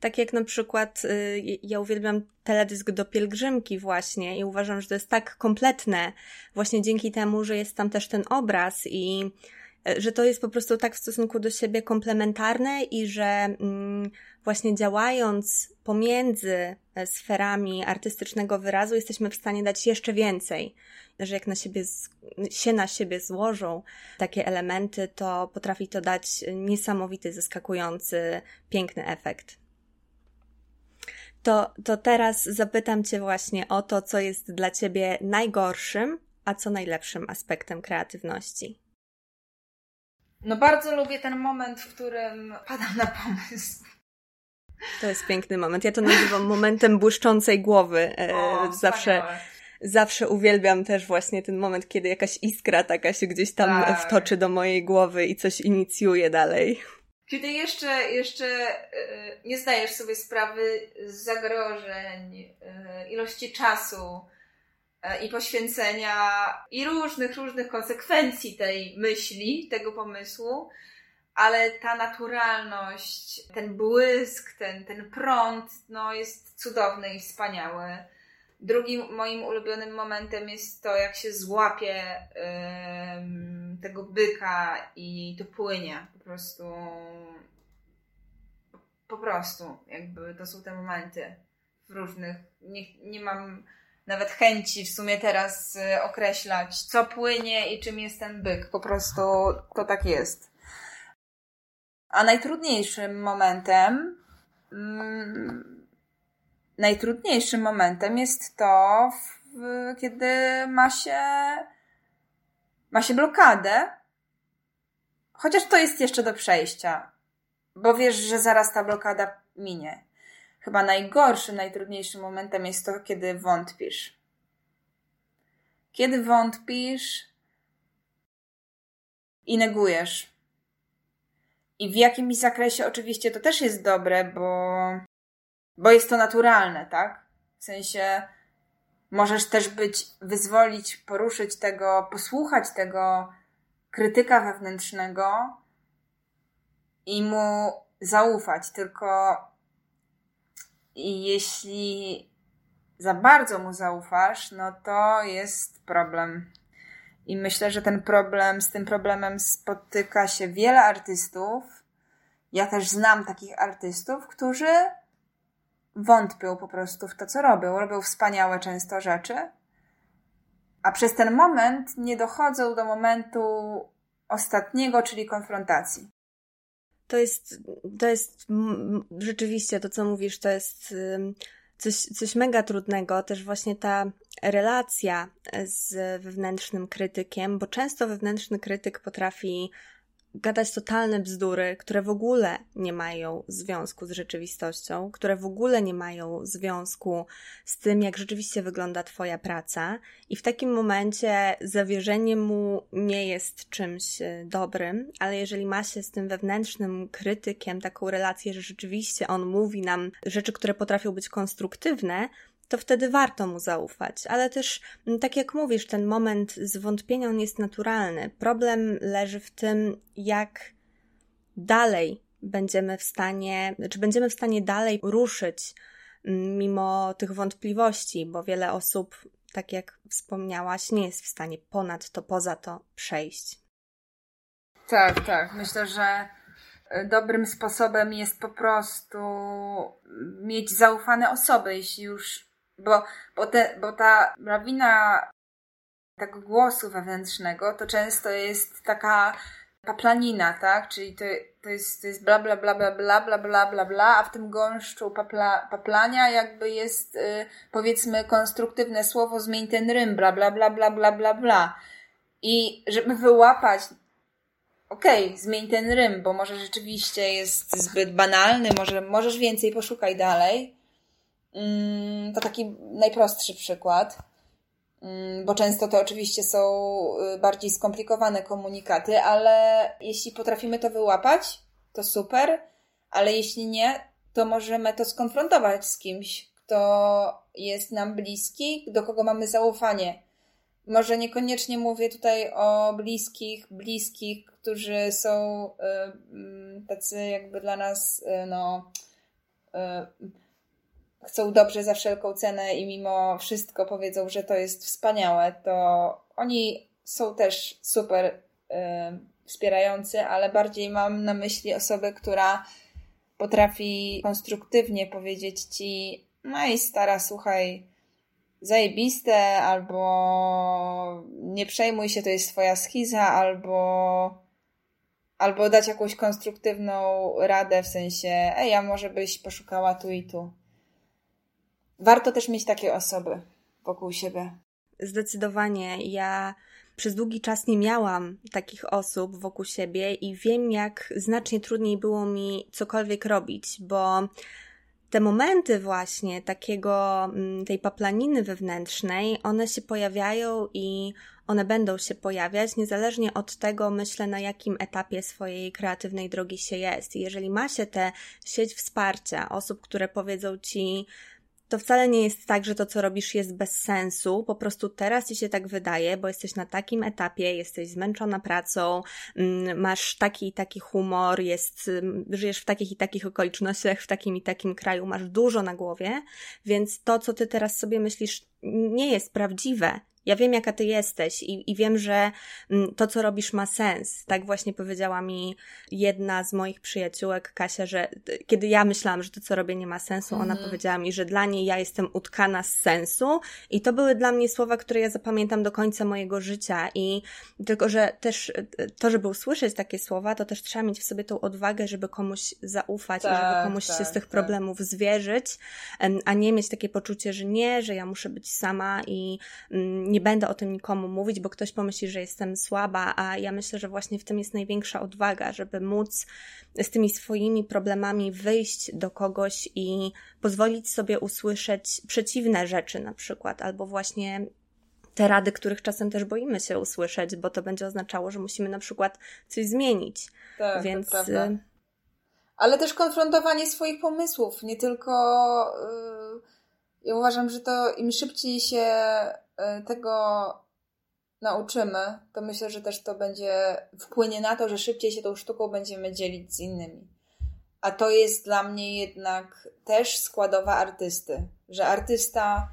Tak jak na przykład y, ja uwielbiam teledysk do pielgrzymki właśnie i uważam, że to jest tak kompletne właśnie dzięki temu, że jest tam też ten obraz i że to jest po prostu tak w stosunku do siebie komplementarne i że mm, właśnie działając pomiędzy e, sferami artystycznego wyrazu, jesteśmy w stanie dać jeszcze więcej. Że jak na siebie, się na siebie złożą takie elementy, to potrafi to dać niesamowity, zaskakujący, piękny efekt. To, to teraz zapytam Cię właśnie o to, co jest dla Ciebie najgorszym, a co najlepszym aspektem kreatywności. No bardzo lubię ten moment, w którym padam na pomysł to jest piękny moment. Ja to nazywam momentem błyszczącej głowy. E, o, zawsze, zawsze uwielbiam też właśnie ten moment, kiedy jakaś iskra taka się gdzieś tam tak. wtoczy do mojej głowy i coś inicjuje dalej. Kiedy jeszcze, jeszcze yy, nie zdajesz sobie sprawy z zagrożeń, yy, ilości czasu i poświęcenia i różnych, różnych konsekwencji tej myśli, tego pomysłu, ale ta naturalność, ten błysk, ten, ten prąd, no jest cudowny i wspaniały. Drugim moim ulubionym momentem jest to, jak się złapie yy, tego byka i to płynie. Po prostu. Po prostu, jakby to są te momenty w różnych. Nie, nie mam nawet chęci w sumie teraz y, określać, co płynie i czym jest ten byk. Po prostu to tak jest. A najtrudniejszym momentem. Mm, najtrudniejszym momentem jest to, w, kiedy ma się, ma się blokadę, chociaż to jest jeszcze do przejścia, bo wiesz, że zaraz ta blokada minie. Chyba najgorszym, najtrudniejszym momentem jest to, kiedy wątpisz. Kiedy wątpisz i negujesz. I w jakimś zakresie oczywiście to też jest dobre, bo bo jest to naturalne, tak? W sensie możesz też być, wyzwolić, poruszyć tego, posłuchać tego krytyka wewnętrznego i mu zaufać, tylko jeśli za bardzo mu zaufasz, no to jest problem. I myślę, że ten problem, z tym problemem spotyka się wiele artystów. Ja też znam takich artystów, którzy wątpią po prostu w to, co robią. Robią wspaniałe często rzeczy, a przez ten moment nie dochodzą do momentu ostatniego, czyli konfrontacji. To jest, to jest rzeczywiście to, co mówisz, to jest coś, coś mega trudnego. Też właśnie ta relacja z wewnętrznym krytykiem, bo często wewnętrzny krytyk potrafi gadać totalne bzdury, które w ogóle nie mają związku z rzeczywistością, które w ogóle nie mają związku z tym, jak rzeczywiście wygląda Twoja praca, i w takim momencie zawierzenie mu nie jest czymś e, dobrym, ale jeżeli ma się z tym wewnętrznym krytykiem taką relację, że rzeczywiście on mówi nam rzeczy, które potrafią być konstruktywne, to wtedy warto mu zaufać. Ale też, mm, tak jak mówisz, ten moment zwątpienia on jest naturalny. Problem leży w tym, jak dalej będziemy w stanie, czy będziemy w stanie dalej ruszyć mm, mimo tych wątpliwości, bo wiele osób, tak jak wspomniałaś, nie jest w stanie ponad to, poza to przejść. Tak, tak. Myślę, że e, dobrym sposobem jest po prostu mieć zaufane osoby, jeśli już bo, bo, te, bo ta lawina tego głosu wewnętrznego to często jest taka paplanina, tak? Czyli to, to, jest, to jest bla bla bla bla bla bla bla bla bla, a w tym gąszczu papla, paplania jakby jest y, powiedzmy konstruktywne słowo zmień ten rym, bla bla bla bla bla bla bla. I żeby wyłapać okej, okay, zmień ten rym, bo może rzeczywiście jest zbyt banalny, może możesz więcej, poszukaj dalej. Mm, to taki najprostszy przykład, mm, bo często to oczywiście są y, bardziej skomplikowane komunikaty, ale jeśli potrafimy to wyłapać, to super, ale jeśli nie, to możemy to skonfrontować z kimś, kto jest nam bliski, do kogo mamy zaufanie. Może niekoniecznie mówię tutaj o bliskich, bliskich, którzy są y, mm, tacy jakby dla nas, y, no, chcą dobrze za wszelką cenę i mimo wszystko powiedzą, że to jest wspaniałe, to oni są też super y, wspierający, ale bardziej mam na myśli osobę, która potrafi konstruktywnie powiedzieć ci, no i stara, słuchaj, zajebiste, albo nie przejmuj się, to jest twoja schiza, albo, albo dać jakąś konstruktywną radę w sensie, ej, a może byś poszukała tu i tu. Warto też mieć takie osoby wokół siebie. Zdecydowanie. Ja przez długi czas nie miałam takich osób wokół siebie i wiem, jak znacznie trudniej było mi cokolwiek robić, bo te momenty właśnie takiego, mm, tej paplaniny wewnętrznej, one się pojawiają i one będą się pojawiać, niezależnie od tego, myślę, na jakim etapie swojej kreatywnej drogi się jest. I jeżeli ma się tę sieć wsparcia osób, które powiedzą ci, to wcale nie jest tak, że to, co robisz, jest bez sensu. Po prostu teraz ci się tak wydaje, bo jesteś na takim etapie, jesteś zmęczona pracą, mm, masz taki i taki humor, jest, żyjesz w takich i takich okolicznościach, w takim i takim kraju, masz dużo na głowie, więc to, co ty teraz sobie myślisz, nie jest prawdziwe. Ja wiem, jaka ty jesteś i, i wiem, że mm, to, co robisz, ma sens. Tak właśnie powiedziała mi jedna z moich przyjaciółek, Kasia, że kiedy ja myślałam, że to, co robię, nie ma sensu, ona mhm. powiedziała mi, że dla niej ja jestem utkana z sensu i to były dla mnie słowa, które ja zapamiętam do końca mojego życia i tylko, że też to, żeby usłyszeć takie słowa, to też trzeba mieć w sobie tą odwagę, żeby komuś zaufać tak, i żeby tak, komuś tak, się z tych tak. problemów zwierzyć, a nie mieć takie poczucie, że nie, że ja muszę być sama i mm, nie będę o tym nikomu mówić, bo ktoś pomyśli, że jestem słaba, a ja myślę, że właśnie w tym jest największa odwaga, żeby móc z tymi swoimi problemami wyjść do kogoś i pozwolić sobie usłyszeć przeciwne rzeczy na przykład, albo właśnie te rady, których czasem też boimy się usłyszeć, bo to będzie oznaczało, że musimy na przykład coś zmienić. Tak, Więc... Y, Ale też konfrontowanie swoich pomysłów, nie tylko. Yy, ja uważam, że to im szybciej się Y, tego nauczymy, to myślę, że też to będzie wpłynie na to, że szybciej się tą sztuką będziemy dzielić z innymi. A to jest dla mnie jednak też składowa artysty, że artysta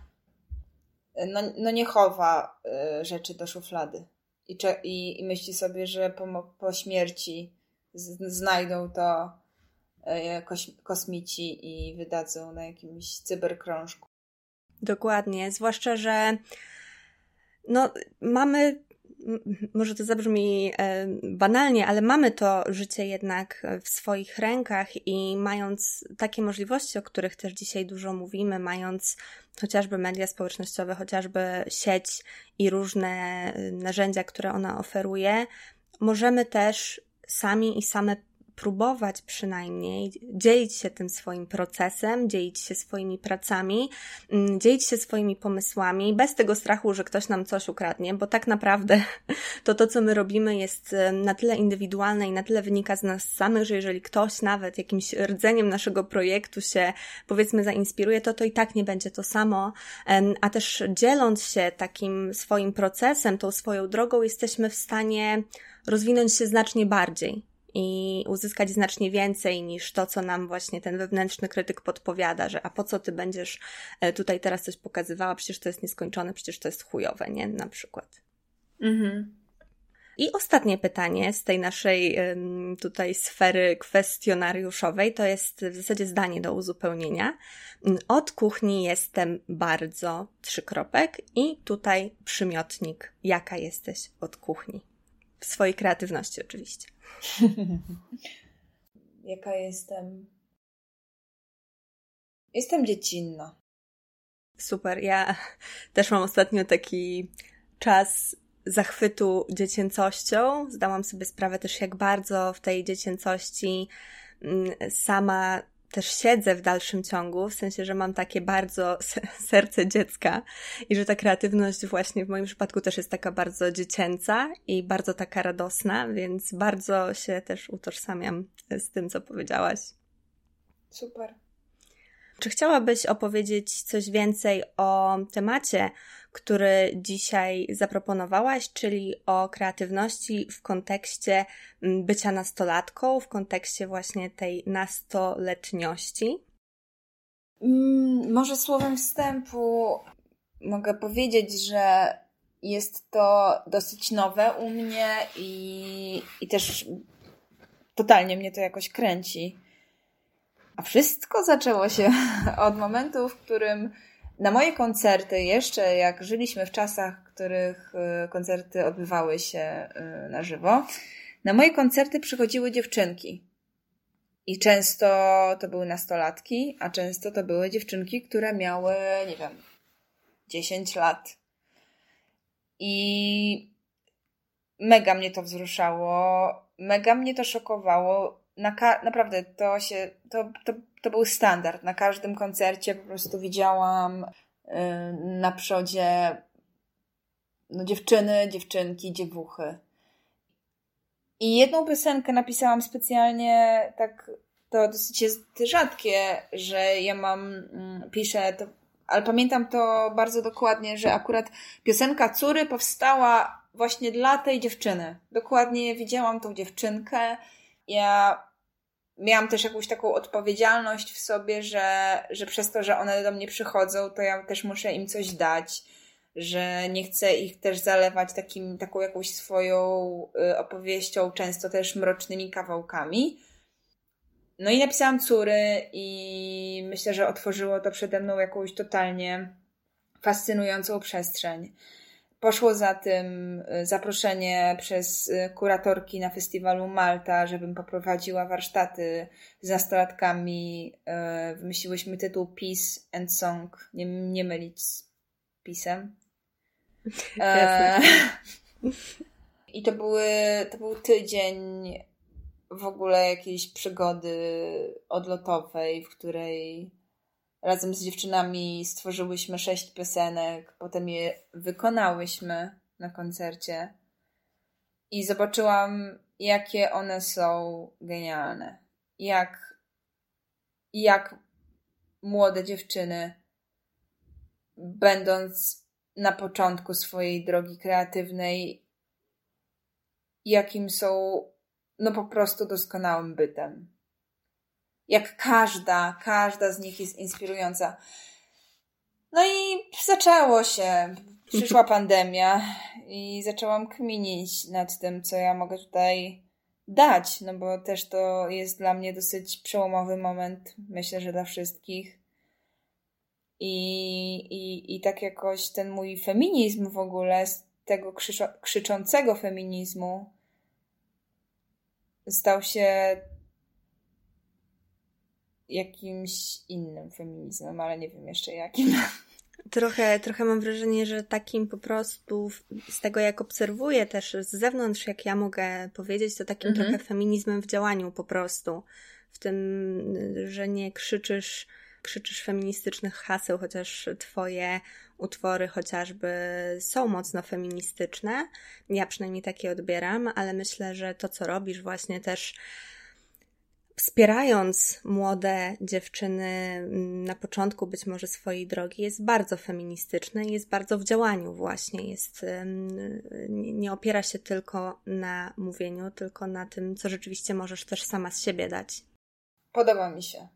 y, no, no nie chowa y, rzeczy do szuflady i, i, i myśli sobie, że po, po śmierci z, znajdą to kosmici i wydadzą na jakimś cyberkrążku. Dokładnie, zwłaszcza, że no, mamy może to zabrzmi e, banalnie, ale mamy to życie jednak w swoich rękach i mając takie możliwości, o których też dzisiaj dużo mówimy, mając chociażby media społecznościowe, chociażby sieć i różne e, narzędzia, które ona oferuje, możemy też sami i same próbować przynajmniej dzielić się tym swoim procesem, dzielić się swoimi pracami, mm, dzielić się swoimi pomysłami, bez tego strachu, że ktoś nam coś ukradnie, bo tak naprawdę to to, co my robimy, jest na tyle indywidualne i na tyle wynika z nas samych, że jeżeli ktoś nawet jakimś rdzeniem naszego projektu się, powiedzmy, zainspiruje, to to i tak nie będzie to samo, a też dzieląc się takim swoim procesem, tą swoją drogą, jesteśmy w stanie rozwinąć się znacznie bardziej i uzyskać znacznie więcej niż to, co nam właśnie ten wewnętrzny krytyk podpowiada, że a po co ty będziesz e, tutaj teraz coś pokazywała, przecież to jest nieskończone, przecież to jest chujowe, nie? Na przykład. Mhm. I ostatnie pytanie z tej naszej tutaj sfery kwestionariuszowej to jest w zasadzie zdanie do uzupełnienia. Od kuchni jestem bardzo trzykropek i tutaj przymiotnik. Jaka jesteś od kuchni? W swojej kreatywności oczywiście. Jaka jestem? Jestem dziecinna. Super. Ja też mam ostatnio taki czas zachwytu dziecięcością. Zdałam sobie sprawę też, jak bardzo w tej dziecięcości mm, sama też siedzę w dalszym ciągu, w sensie, że mam takie bardzo serce dziecka i że ta kreatywność właśnie w moim przypadku też jest taka bardzo dziecięca i bardzo taka radosna, więc bardzo się też utożsamiam z tym, co powiedziałaś. Super. Czy chciałabyś opowiedzieć coś więcej o temacie, który dzisiaj zaproponowałaś, czyli o kreatywności w kontekście mm, bycia nastolatką, w kontekście właśnie tej nastoletniości? Mm, może słowem wstępu mogę powiedzieć, że jest to dosyć nowe u mnie i, i też totalnie mnie to jakoś kręci. A wszystko zaczęło się od momentu, w którym na moje koncerty, jeszcze jak żyliśmy w czasach, w których y, koncerty odbywały się y, na żywo, na moje koncerty przychodziły dziewczynki. I często to były nastolatki, a często to były dziewczynki, które miały, nie wiem, 10 lat. I mega mnie to wzruszało, mega mnie to szokowało, na naprawdę to się, to, to, to był standard. Na każdym koncercie po prostu widziałam yy, na przodzie no, dziewczyny, dziewczynki, dziewuchy. I jedną piosenkę napisałam specjalnie, tak to dosyć jest rzadkie, że ja mam, mm, piszę to, ale pamiętam to bardzo dokładnie, że akurat piosenka Cury powstała właśnie dla tej dziewczyny. Dokładnie widziałam tą dziewczynkę. Ja miałam też jakąś taką odpowiedzialność w sobie, że, że przez to, że one do mnie przychodzą, to ja też muszę im coś dać że nie chcę ich też zalewać takim, taką jakąś swoją y, opowieścią, często też mrocznymi kawałkami. No i napisałam córy i myślę, że otworzyło to przede mną jakąś totalnie fascynującą przestrzeń. Poszło za tym y, zaproszenie przez y, kuratorki na festiwalu Malta, żebym poprowadziła warsztaty z nastolatkami. Wymyśliłyśmy tytuł Peace and Song, nie, nie mylić z pisem. E, I to, były, to był tydzień w ogóle jakiejś przygody odlotowej, w której razem z dziewczynami stworzyłyśmy sześć piosenek, potem je wykonałyśmy na koncercie i zobaczyłam, jakie one są genialne. Jak, jak młode dziewczyny, będąc na początku swojej drogi kreatywnej, jakim są, no po prostu doskonałym bytem. Jak każda, każda z nich jest inspirująca. No i zaczęło się. Przyszła pandemia i zaczęłam kminić nad tym, co ja mogę tutaj dać, no bo też to jest dla mnie dosyć przełomowy moment, myślę, że dla wszystkich. I, i, i tak jakoś ten mój feminizm w ogóle, z tego krzyczącego feminizmu, stał się jakimś innym feminizmem, ale nie wiem jeszcze jakim. Trochę, trochę mam wrażenie, że takim po prostu z tego, jak obserwuję też z zewnątrz, jak ja mogę powiedzieć, to takim mhm. trochę feminizmem w działaniu po prostu. W tym, że nie krzyczysz krzyczysz feministycznych haseł, chociaż twoje utwory chociażby są mocno feministyczne. Ja przynajmniej takie odbieram, ale myślę, że to, co robisz właśnie też wspierając młode dziewczyny na początku być może swojej drogi, jest bardzo feministyczne i jest bardzo w działaniu właśnie. Jest, nie opiera się tylko na mówieniu, tylko na tym, co rzeczywiście możesz też sama z siebie dać. Podoba mi się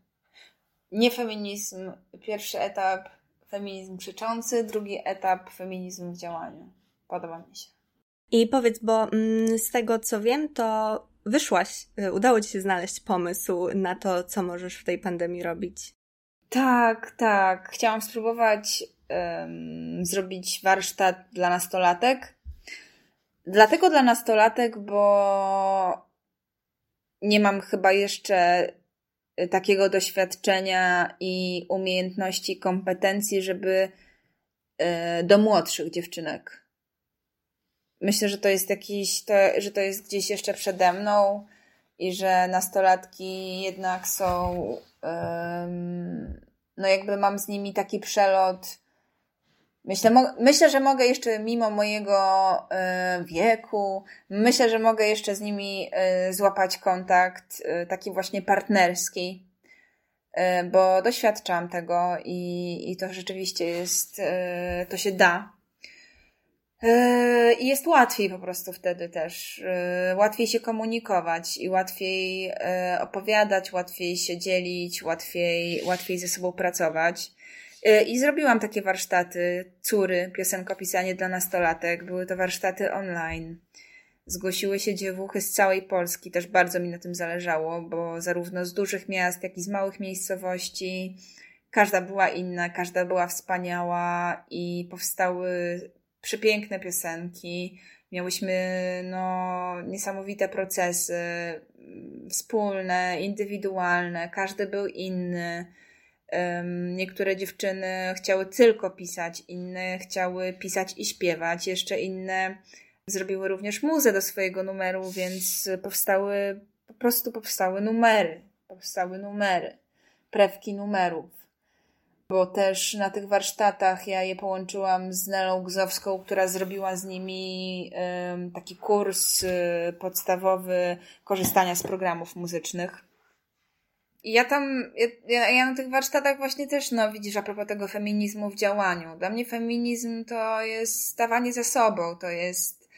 nie feminizm, pierwszy etap feminizm krzyczący, drugi etap feminizm w działaniu. Podoba mi się. I powiedz, bo mm, z tego co wiem, to wyszłaś, y, udało ci się znaleźć pomysł na to, co możesz w tej pandemii robić. Tak, tak. Chciałam spróbować um, zrobić warsztat dla nastolatek. Dlatego dla nastolatek, bo nie mam chyba jeszcze takiego doświadczenia i umiejętności, kompetencji, żeby e, do młodszych dziewczynek. Myślę, że to jest jakiś, to, że to jest gdzieś jeszcze przede mną i że nastolatki jednak są, um, no jakby mam z nimi taki przelot Myślę, myślę, że mogę jeszcze mimo mojego y, wieku, myślę, że mogę jeszcze z nimi y, złapać kontakt y, taki właśnie partnerski, bo doświadczam tego i, i to rzeczywiście jest, to się da. I jest łatwiej po prostu wtedy też. Łatwiej się komunikować i łatwiej opowiadać, łatwiej się dzielić, łatwiej, łatwiej ze sobą pracować. I zrobiłam takie warsztaty Cury, piosenkopisanie dla nastolatek. Były to warsztaty online. Zgłosiły się dziewuchy z całej Polski, też bardzo mi na tym zależało, bo zarówno z dużych miast, jak i z małych miejscowości każda była inna, każda była wspaniała i powstały przepiękne piosenki. Miałyśmy no, niesamowite procesy wspólne, indywidualne, każdy był inny. Niektóre dziewczyny chciały tylko pisać, inne chciały pisać i śpiewać, jeszcze inne zrobiły również muzę do swojego numeru, więc powstały po prostu powstały numery. Powstały numery, prewki numerów. Bo też na tych warsztatach ja je połączyłam z Nelą Gzowską, która zrobiła z nimi taki kurs y, podstawowy korzystania z programów muzycznych. I ja tam, ja, ja, na tych warsztatach właśnie też, no widzisz, a propos tego feminizmu w działaniu. Dla mnie feminizm to jest stawanie ze sobą, to jest,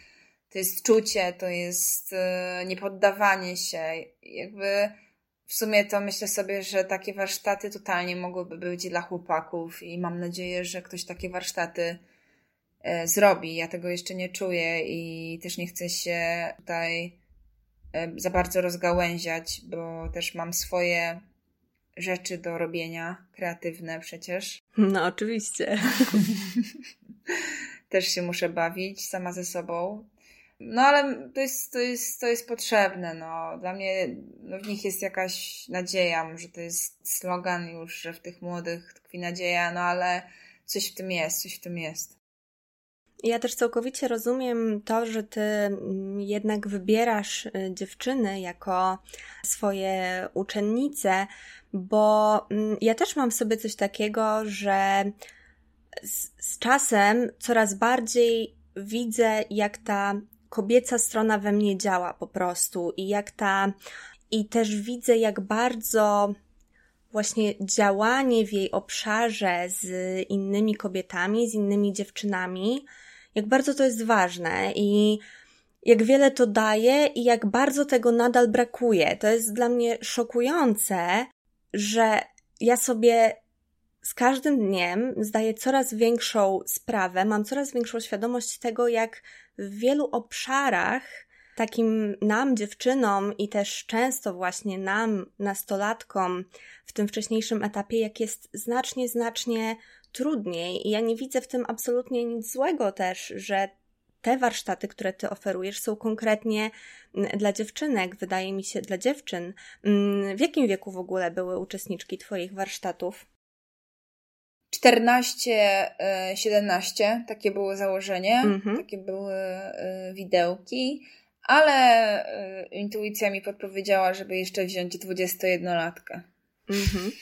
to jest czucie, to jest yy, niepoddawanie się. Jakby w sumie to myślę sobie, że takie warsztaty totalnie mogłyby być dla chłopaków i mam nadzieję, że ktoś takie warsztaty yy, zrobi. Ja tego jeszcze nie czuję i też nie chcę się tutaj E, za bardzo rozgałęziać, bo też mam swoje rzeczy do robienia, kreatywne przecież. No, oczywiście. też się muszę bawić sama ze sobą. No ale to jest, to jest, to jest potrzebne. No. Dla mnie no, w nich jest jakaś nadzieja. Może to jest slogan już, że w tych młodych tkwi nadzieja, no ale coś w tym jest, coś w tym jest. Ja też całkowicie rozumiem to, że ty mm, jednak wybierasz y, dziewczyny jako swoje uczennice, bo mm, ja też mam w sobie coś takiego, że z, z czasem coraz bardziej widzę, jak ta kobieca strona we mnie działa po prostu i jak ta, i też widzę, jak bardzo właśnie działanie w jej obszarze z innymi kobietami, z innymi dziewczynami jak bardzo to jest ważne i jak wiele to daje i jak bardzo tego nadal brakuje. To jest dla mnie szokujące, że ja sobie z każdym dniem zdaję coraz większą sprawę, mam coraz większą świadomość tego, jak w wielu obszarach takim nam, dziewczynom i też często właśnie nam, nastolatkom w tym wcześniejszym etapie, jak jest znacznie, znacznie trudniej. I ja nie widzę w tym absolutnie nic złego też, że te warsztaty, które ty oferujesz, są konkretnie mm, dla dziewczynek, wydaje mi się, dla dziewczyn. Mm, w jakim wieku w ogóle były uczestniczki Twoich warsztatów? 14, 17, e, takie było założenie, mhm. takie były e, widełki, ale e, intuicja mi podpowiedziała, żeby jeszcze wziąć 21-latkę. Mhm.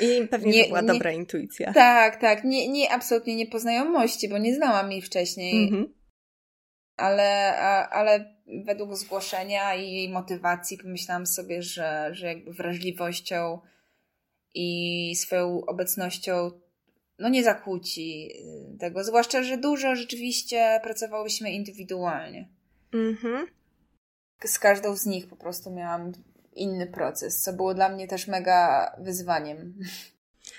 I pewnie nie, to była nie, dobra intuicja. Tak, tak. Nie, nie, absolutnie nie poznajomości, bo nie znałam jej wcześniej. Mhm. Ale, a, ale według zgłoszenia i jej motywacji pomyślałam sobie, że, że jakby wrażliwością i swoją obecnością no nie zakłóci tego. Zwłaszcza, że dużo rzeczywiście pracowałyśmy indywidualnie. Mhm. Z każdą z nich po prostu miałam inny proces, co było dla mnie też mega wyzwaniem.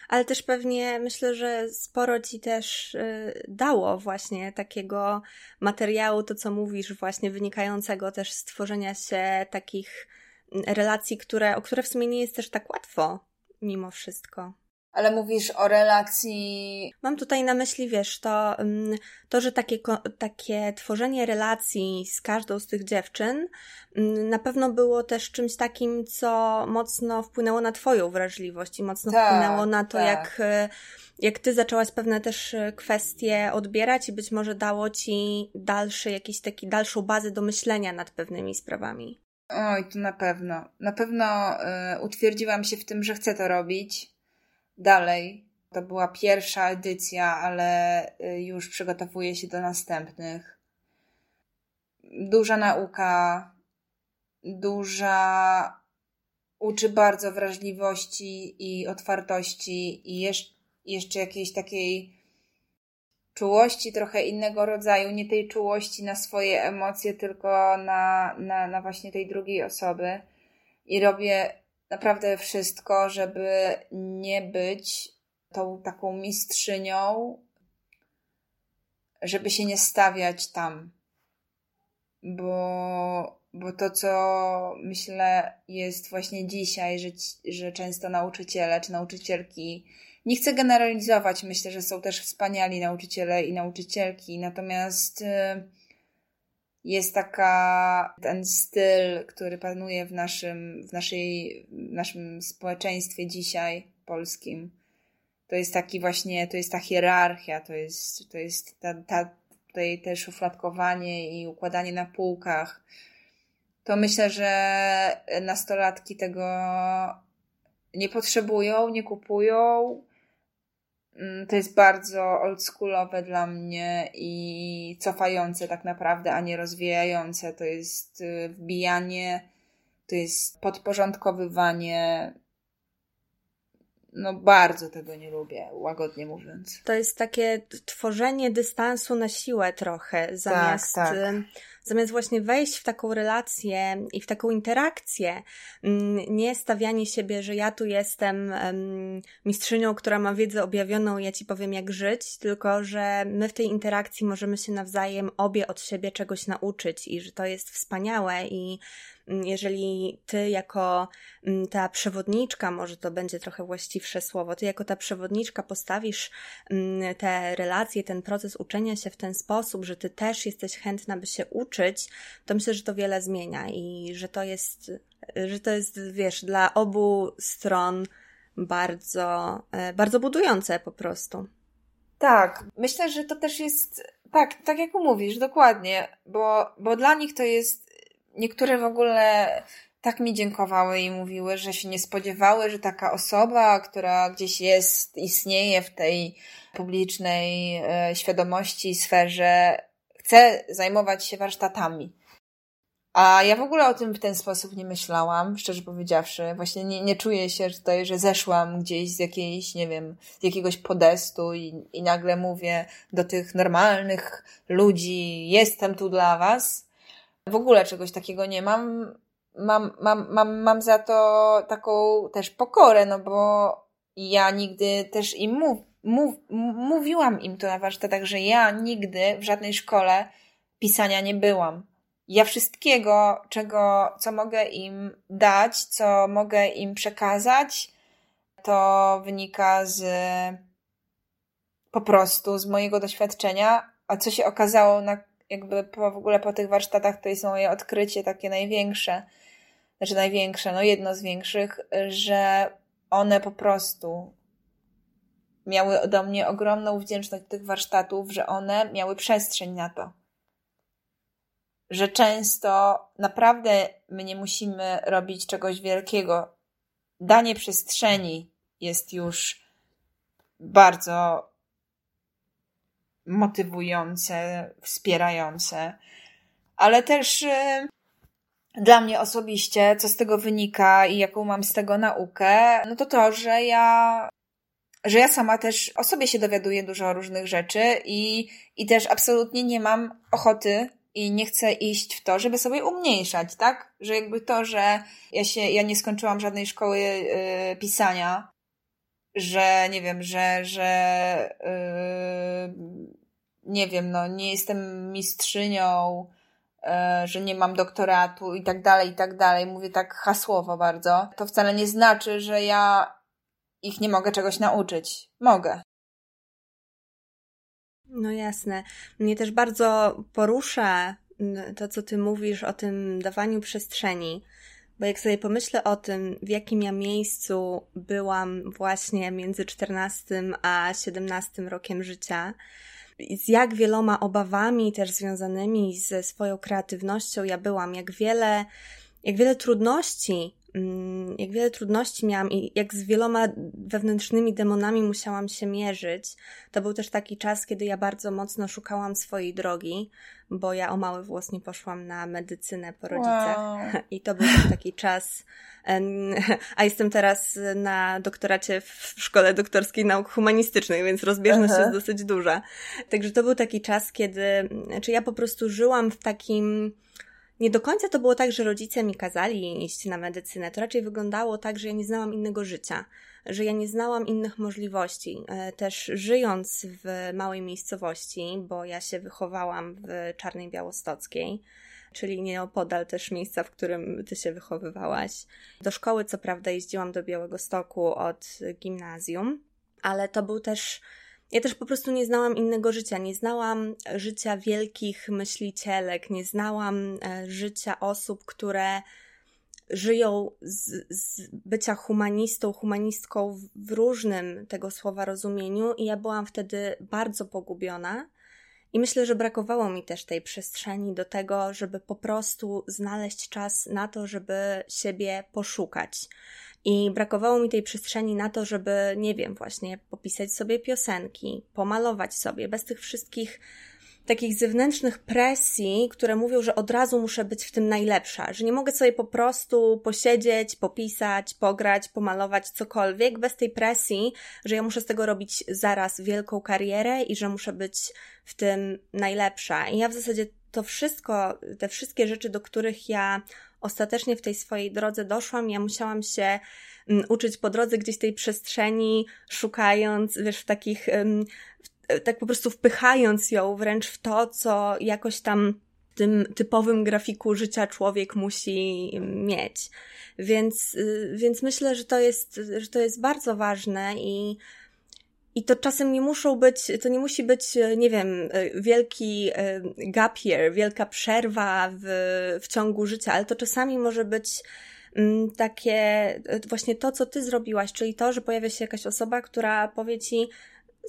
Ale też pewnie myślę, że sporo ci też y, dało właśnie takiego materiału, to co mówisz, właśnie wynikającego też z tworzenia się takich mm, relacji, które, o które w sumie nie jest też tak łatwo mimo wszystko. Ale mówisz o relacji. Mam tutaj na myśli, wiesz, to, mm, to że takie, takie tworzenie relacji z każdą z tych dziewczyn mm, na pewno było też czymś takim, co mocno wpłynęło na Twoją wrażliwość i mocno tak, wpłynęło na to, tak. jak, jak Ty zaczęłaś pewne też kwestie odbierać i być może dało Ci dalszy, jakiś taki, dalszą bazę do myślenia nad pewnymi sprawami. Oj, to na pewno. Na pewno y, utwierdziłam się w tym, że chcę to robić dalej. To była pierwsza edycja, ale y, już przygotowuję się do następnych. Duża nauka, duża uczy bardzo wrażliwości i otwartości i jeszcze jakiejś takiej czułości trochę innego rodzaju, nie tej czułości na swoje emocje, tylko na, na, na właśnie tej drugiej osoby. I robię naprawdę wszystko, żeby nie być tą taką mistrzynią, żeby się nie stawiać tam. Bo, bo to, co myślę, jest właśnie dzisiaj, że, że często nauczyciele czy nauczycielki, nie chcę generalizować, myślę, że są też wspaniali nauczyciele i nauczycielki, natomiast. Yy, jest taka, ten styl, który panuje w naszym, w naszej, w naszym społeczeństwie dzisiaj polskim. To jest taki właśnie, to jest ta hierarchia, to jest, to jest ta, ta tutaj też szufladkowanie i układanie na półkach. to myślę, że nastolatki tego nie potrzebują, nie kupują. Mm, to jest bardzo oldschoolowe dla mnie i cofające tak naprawdę, a nie rozwijające. To jest y, wbijanie, to jest podporządkowywanie no bardzo tego nie lubię, łagodnie mówiąc. To jest takie tworzenie dystansu na siłę trochę, zamiast, tak, tak. Zamiast właśnie wejść w taką relację i w taką interakcję. Nie stawianie siebie, że ja tu jestem mistrzynią, która ma wiedzę objawioną, ja ci powiem jak żyć, tylko że my w tej interakcji możemy się nawzajem obie od siebie czegoś nauczyć i że to jest wspaniałe i Mm, jeżeli ty jako ta przewodniczka, może to będzie trochę właściwsze słowo, ty jako ta przewodniczka postawisz te relacje, ten proces uczenia się w ten sposób, że ty też jesteś chętna, by się uczyć, to myślę, że to wiele zmienia i że to jest, że to jest, wiesz, dla obu stron bardzo, e, bardzo budujące po prostu. Tak, myślę, że to też jest, tak, tak jak mówisz, dokładnie, bo, bo dla nich to jest niektóre w ogóle tak mi dziękowały i mówiły, że się nie spodziewały, że taka osoba, która gdzieś jest, istnieje w tej publicznej e, świadomości, sferze, chce zajmować się warsztatami. A ja w ogóle o tym w ten sposób nie myślałam, szczerze powiedziawszy. Właśnie nie, nie czuję się tutaj, że zeszłam gdzieś z jakiejś, nie wiem, z jakiegoś podestu i, i nagle mówię do tych normalnych ludzi, jestem tu dla was w ogóle czegoś takiego nie mam. Mam, mam, mam, mam za to taką też pokorę, no bo ja nigdy też im mów, mów, mówiłam im to na warsztatach, że ja nigdy w żadnej szkole pisania nie byłam. Ja wszystkiego, czego, co mogę im dać, co mogę im przekazać, to wynika z po prostu z mojego doświadczenia, a co się okazało na jakby po, w ogóle po tych warsztatach to jest moje odkrycie takie największe, znaczy największe, no jedno z większych, że one po prostu miały ode mnie ogromną wdzięczność do tych warsztatów, że one miały przestrzeń na to. Że często naprawdę my nie musimy robić czegoś wielkiego. Danie przestrzeni jest już bardzo motywujące, wspierające, ale też y, dla mnie osobiście, co z tego wynika i jaką mam z tego naukę, no to to, że ja że ja sama też o sobie się dowiaduję dużo różnych rzeczy i, i też absolutnie nie mam ochoty i nie chcę iść w to, żeby sobie umniejszać, tak? Że jakby to, że ja się, ja nie skończyłam żadnej szkoły yy, pisania, że nie wiem, że, że yy, nie wiem, no nie jestem mistrzynią, yy, że nie mam doktoratu i tak dalej, i tak dalej. Mówię tak hasłowo bardzo. To wcale nie znaczy, że ja ich nie mogę czegoś nauczyć. Mogę. No jasne. Mnie też bardzo porusza to, co ty mówisz o tym dawaniu przestrzeni. Bo jak sobie pomyślę o tym, w jakim ja miejscu byłam właśnie między 14 a 17 rokiem życia, z jak wieloma obawami też związanymi ze swoją kreatywnością ja byłam, jak wiele, jak wiele trudności jak wiele trudności miałam i jak z wieloma wewnętrznymi demonami musiałam się mierzyć. To był też taki czas, kiedy ja bardzo mocno szukałam swojej drogi, bo ja o mały włos nie poszłam na medycynę po rodzicach. Wow. I to był też taki czas. A jestem teraz na doktoracie w Szkole Doktorskiej Nauk Humanistycznych, więc rozbieżność Aha. jest dosyć duża. Także to był taki czas, kiedy, znaczy ja po prostu żyłam w takim nie do końca to było tak, że rodzice mi kazali iść na medycynę. To raczej wyglądało tak, że ja nie znałam innego życia, że ja nie znałam innych możliwości. E, też żyjąc w małej miejscowości, bo ja się wychowałam w Czarnej Białostockiej, czyli nieopodal też miejsca, w którym ty się wychowywałaś. Do szkoły, co prawda, jeździłam do Białego Stoku od gimnazjum, ale to był też ja też po prostu nie znałam innego życia. Nie znałam życia wielkich myślicielek, nie znałam e, życia osób, które żyją z, z bycia humanistą, humanistką w różnym tego słowa rozumieniu, i ja byłam wtedy bardzo pogubiona. I myślę, że brakowało mi też tej przestrzeni do tego, żeby po prostu znaleźć czas na to, żeby siebie poszukać. I brakowało mi tej przestrzeni na to, żeby, nie wiem, właśnie popisać sobie piosenki, pomalować sobie, bez tych wszystkich takich zewnętrznych presji, które mówią, że od razu muszę być w tym najlepsza, że nie mogę sobie po prostu posiedzieć, popisać, pograć, pomalować cokolwiek bez tej presji, że ja muszę z tego robić zaraz wielką karierę i że muszę być w tym najlepsza. I ja w zasadzie to wszystko, te wszystkie rzeczy, do których ja ostatecznie w tej swojej drodze doszłam, ja musiałam się mm, uczyć po drodze gdzieś tej przestrzeni, szukając, wiesz, w takich, tak po prostu wpychając ją wręcz w to, co jakoś tam tym typowym grafiku życia człowiek musi mieć. Więc, y, więc myślę, że to jest, że to jest bardzo ważne i i to czasem nie muszą być, to nie musi być, nie wiem, wielki y, gap year, wielka przerwa w, w ciągu życia, ale to czasami może być mm, takie właśnie to, co ty zrobiłaś, czyli to, że pojawia się jakaś osoba, która powie ci,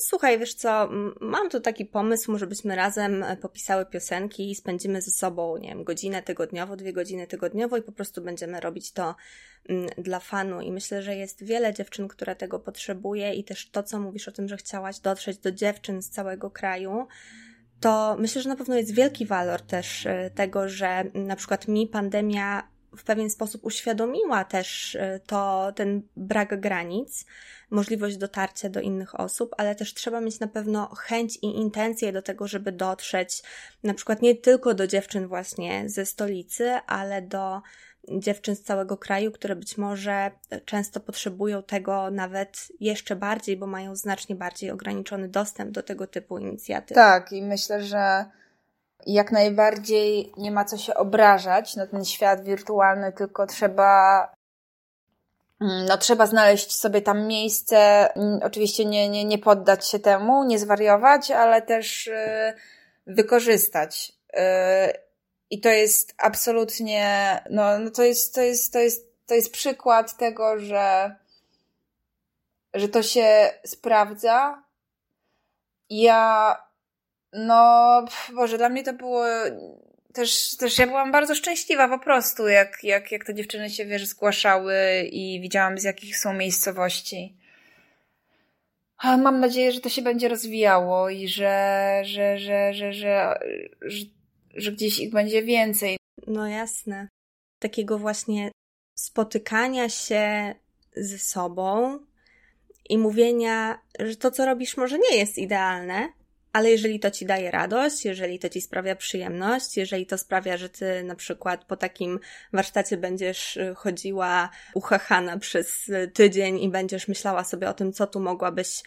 Słuchaj, wiesz co, mam tu taki pomysł, może byśmy razem e, popisały piosenki i spędzimy ze sobą, nie wiem, godzinę tygodniowo, dwie godziny tygodniowo i po prostu będziemy robić to dla fanu. I myślę, że jest wiele dziewczyn, które tego potrzebuje i też to, co mówisz o tym, że chciałaś dotrzeć do dziewczyn z całego kraju, to myślę, że na pewno jest wielki walor też e, tego, że na przykład mi pandemia w pewien sposób uświadomiła też e, to, ten brak granic, możliwość dotarcia do innych osób, ale też trzeba mieć na pewno chęć i intencje do tego, żeby dotrzeć na przykład nie tylko do dziewczyn właśnie ze stolicy, ale do dziewczyn z całego kraju, które być może często potrzebują tego nawet jeszcze bardziej, bo mają znacznie bardziej ograniczony dostęp do tego typu inicjatyw. Tak, i myślę, że jak najbardziej nie ma co się obrażać na ten świat wirtualny, tylko trzeba mm, no, trzeba znaleźć sobie tam miejsce, mm, oczywiście nie, nie, nie poddać się temu, nie zwariować, ale też yy, wykorzystać. Yy, I to jest absolutnie, no, no to jest, to jest, to jest, to jest przykład tego, że, że to się sprawdza. Ja no, Boże, dla mnie to było też, też ja byłam bardzo szczęśliwa po prostu, jak, jak, jak te dziewczyny się, wiesz, zgłaszały i widziałam z jakich są miejscowości. Mam nadzieję, że to się będzie rozwijało i że, że, że, że, że, że, że gdzieś ich będzie więcej. No jasne. Takiego właśnie spotykania się ze sobą i mówienia, że to, co robisz, może nie jest idealne, ale jeżeli to ci daje radość, jeżeli to ci sprawia przyjemność, jeżeli to sprawia, że ty na przykład po takim warsztacie będziesz y, chodziła uchachana przez tydzień i będziesz myślała sobie o tym, co tu mogłabyś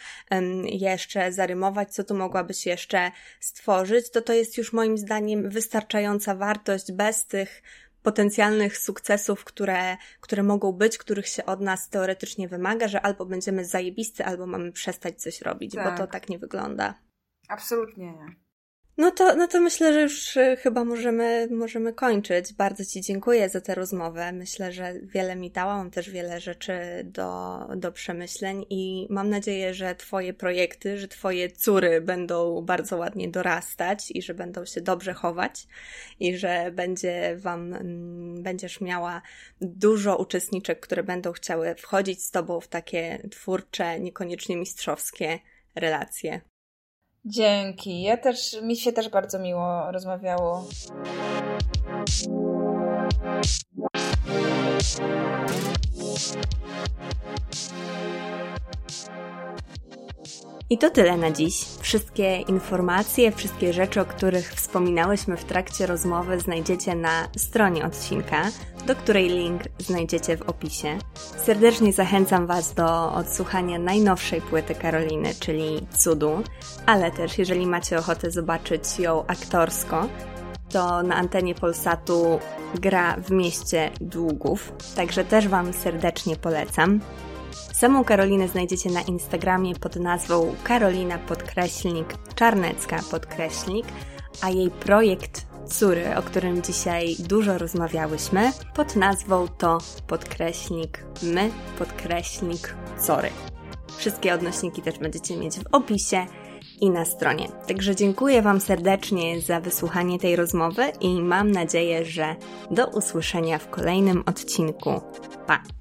jeszcze zarymować, co tu mogłabyś jeszcze stworzyć, to to jest już moim zdaniem wystarczająca wartość bez tych potencjalnych sukcesów, które, które mogą być, których się od nas teoretycznie wymaga, że albo będziemy zajebisty, albo mamy przestać coś robić, tak. bo to tak. tak nie wygląda. Absolutnie nie. No to, no to myślę, że już e, chyba możemy, możemy kończyć. Bardzo Ci dziękuję za tę rozmowę. Myślę, że wiele mi dała, mam też wiele rzeczy do, do przemyśleń i mam nadzieję, że Twoje projekty, że Twoje córy będą bardzo ładnie dorastać i że będą się dobrze chować i że będzie Wam, mm, będziesz miała dużo uczestniczek, które będą chciały wchodzić z Tobą w takie twórcze, niekoniecznie mistrzowskie relacje. Dzięki. Ja też, mi się też bardzo miło rozmawiało. I to tyle na dziś. Wszystkie informacje, wszystkie rzeczy, o których wspominałyśmy w trakcie rozmowy, znajdziecie na stronie odcinka, do której link znajdziecie w opisie. Serdecznie zachęcam Was do odsłuchania najnowszej płyty Karoliny, czyli Cudu, ale też jeżeli macie ochotę zobaczyć ją aktorsko, to na antenie Polsatu gra w mieście Długów, także też Wam serdecznie polecam. Samą Karolinę znajdziecie na Instagramie pod nazwą Karolina podkreślnik Czarnecka podkreślnik, a jej projekt Cury, o którym dzisiaj dużo rozmawiałyśmy, pod nazwą to podkreślnik my podkreślnik Cory. Wszystkie odnośniki też będziecie mieć w opisie i na stronie. Także dziękuję Wam serdecznie za wysłuchanie tej rozmowy i mam nadzieję, że do usłyszenia w kolejnym odcinku. Pa!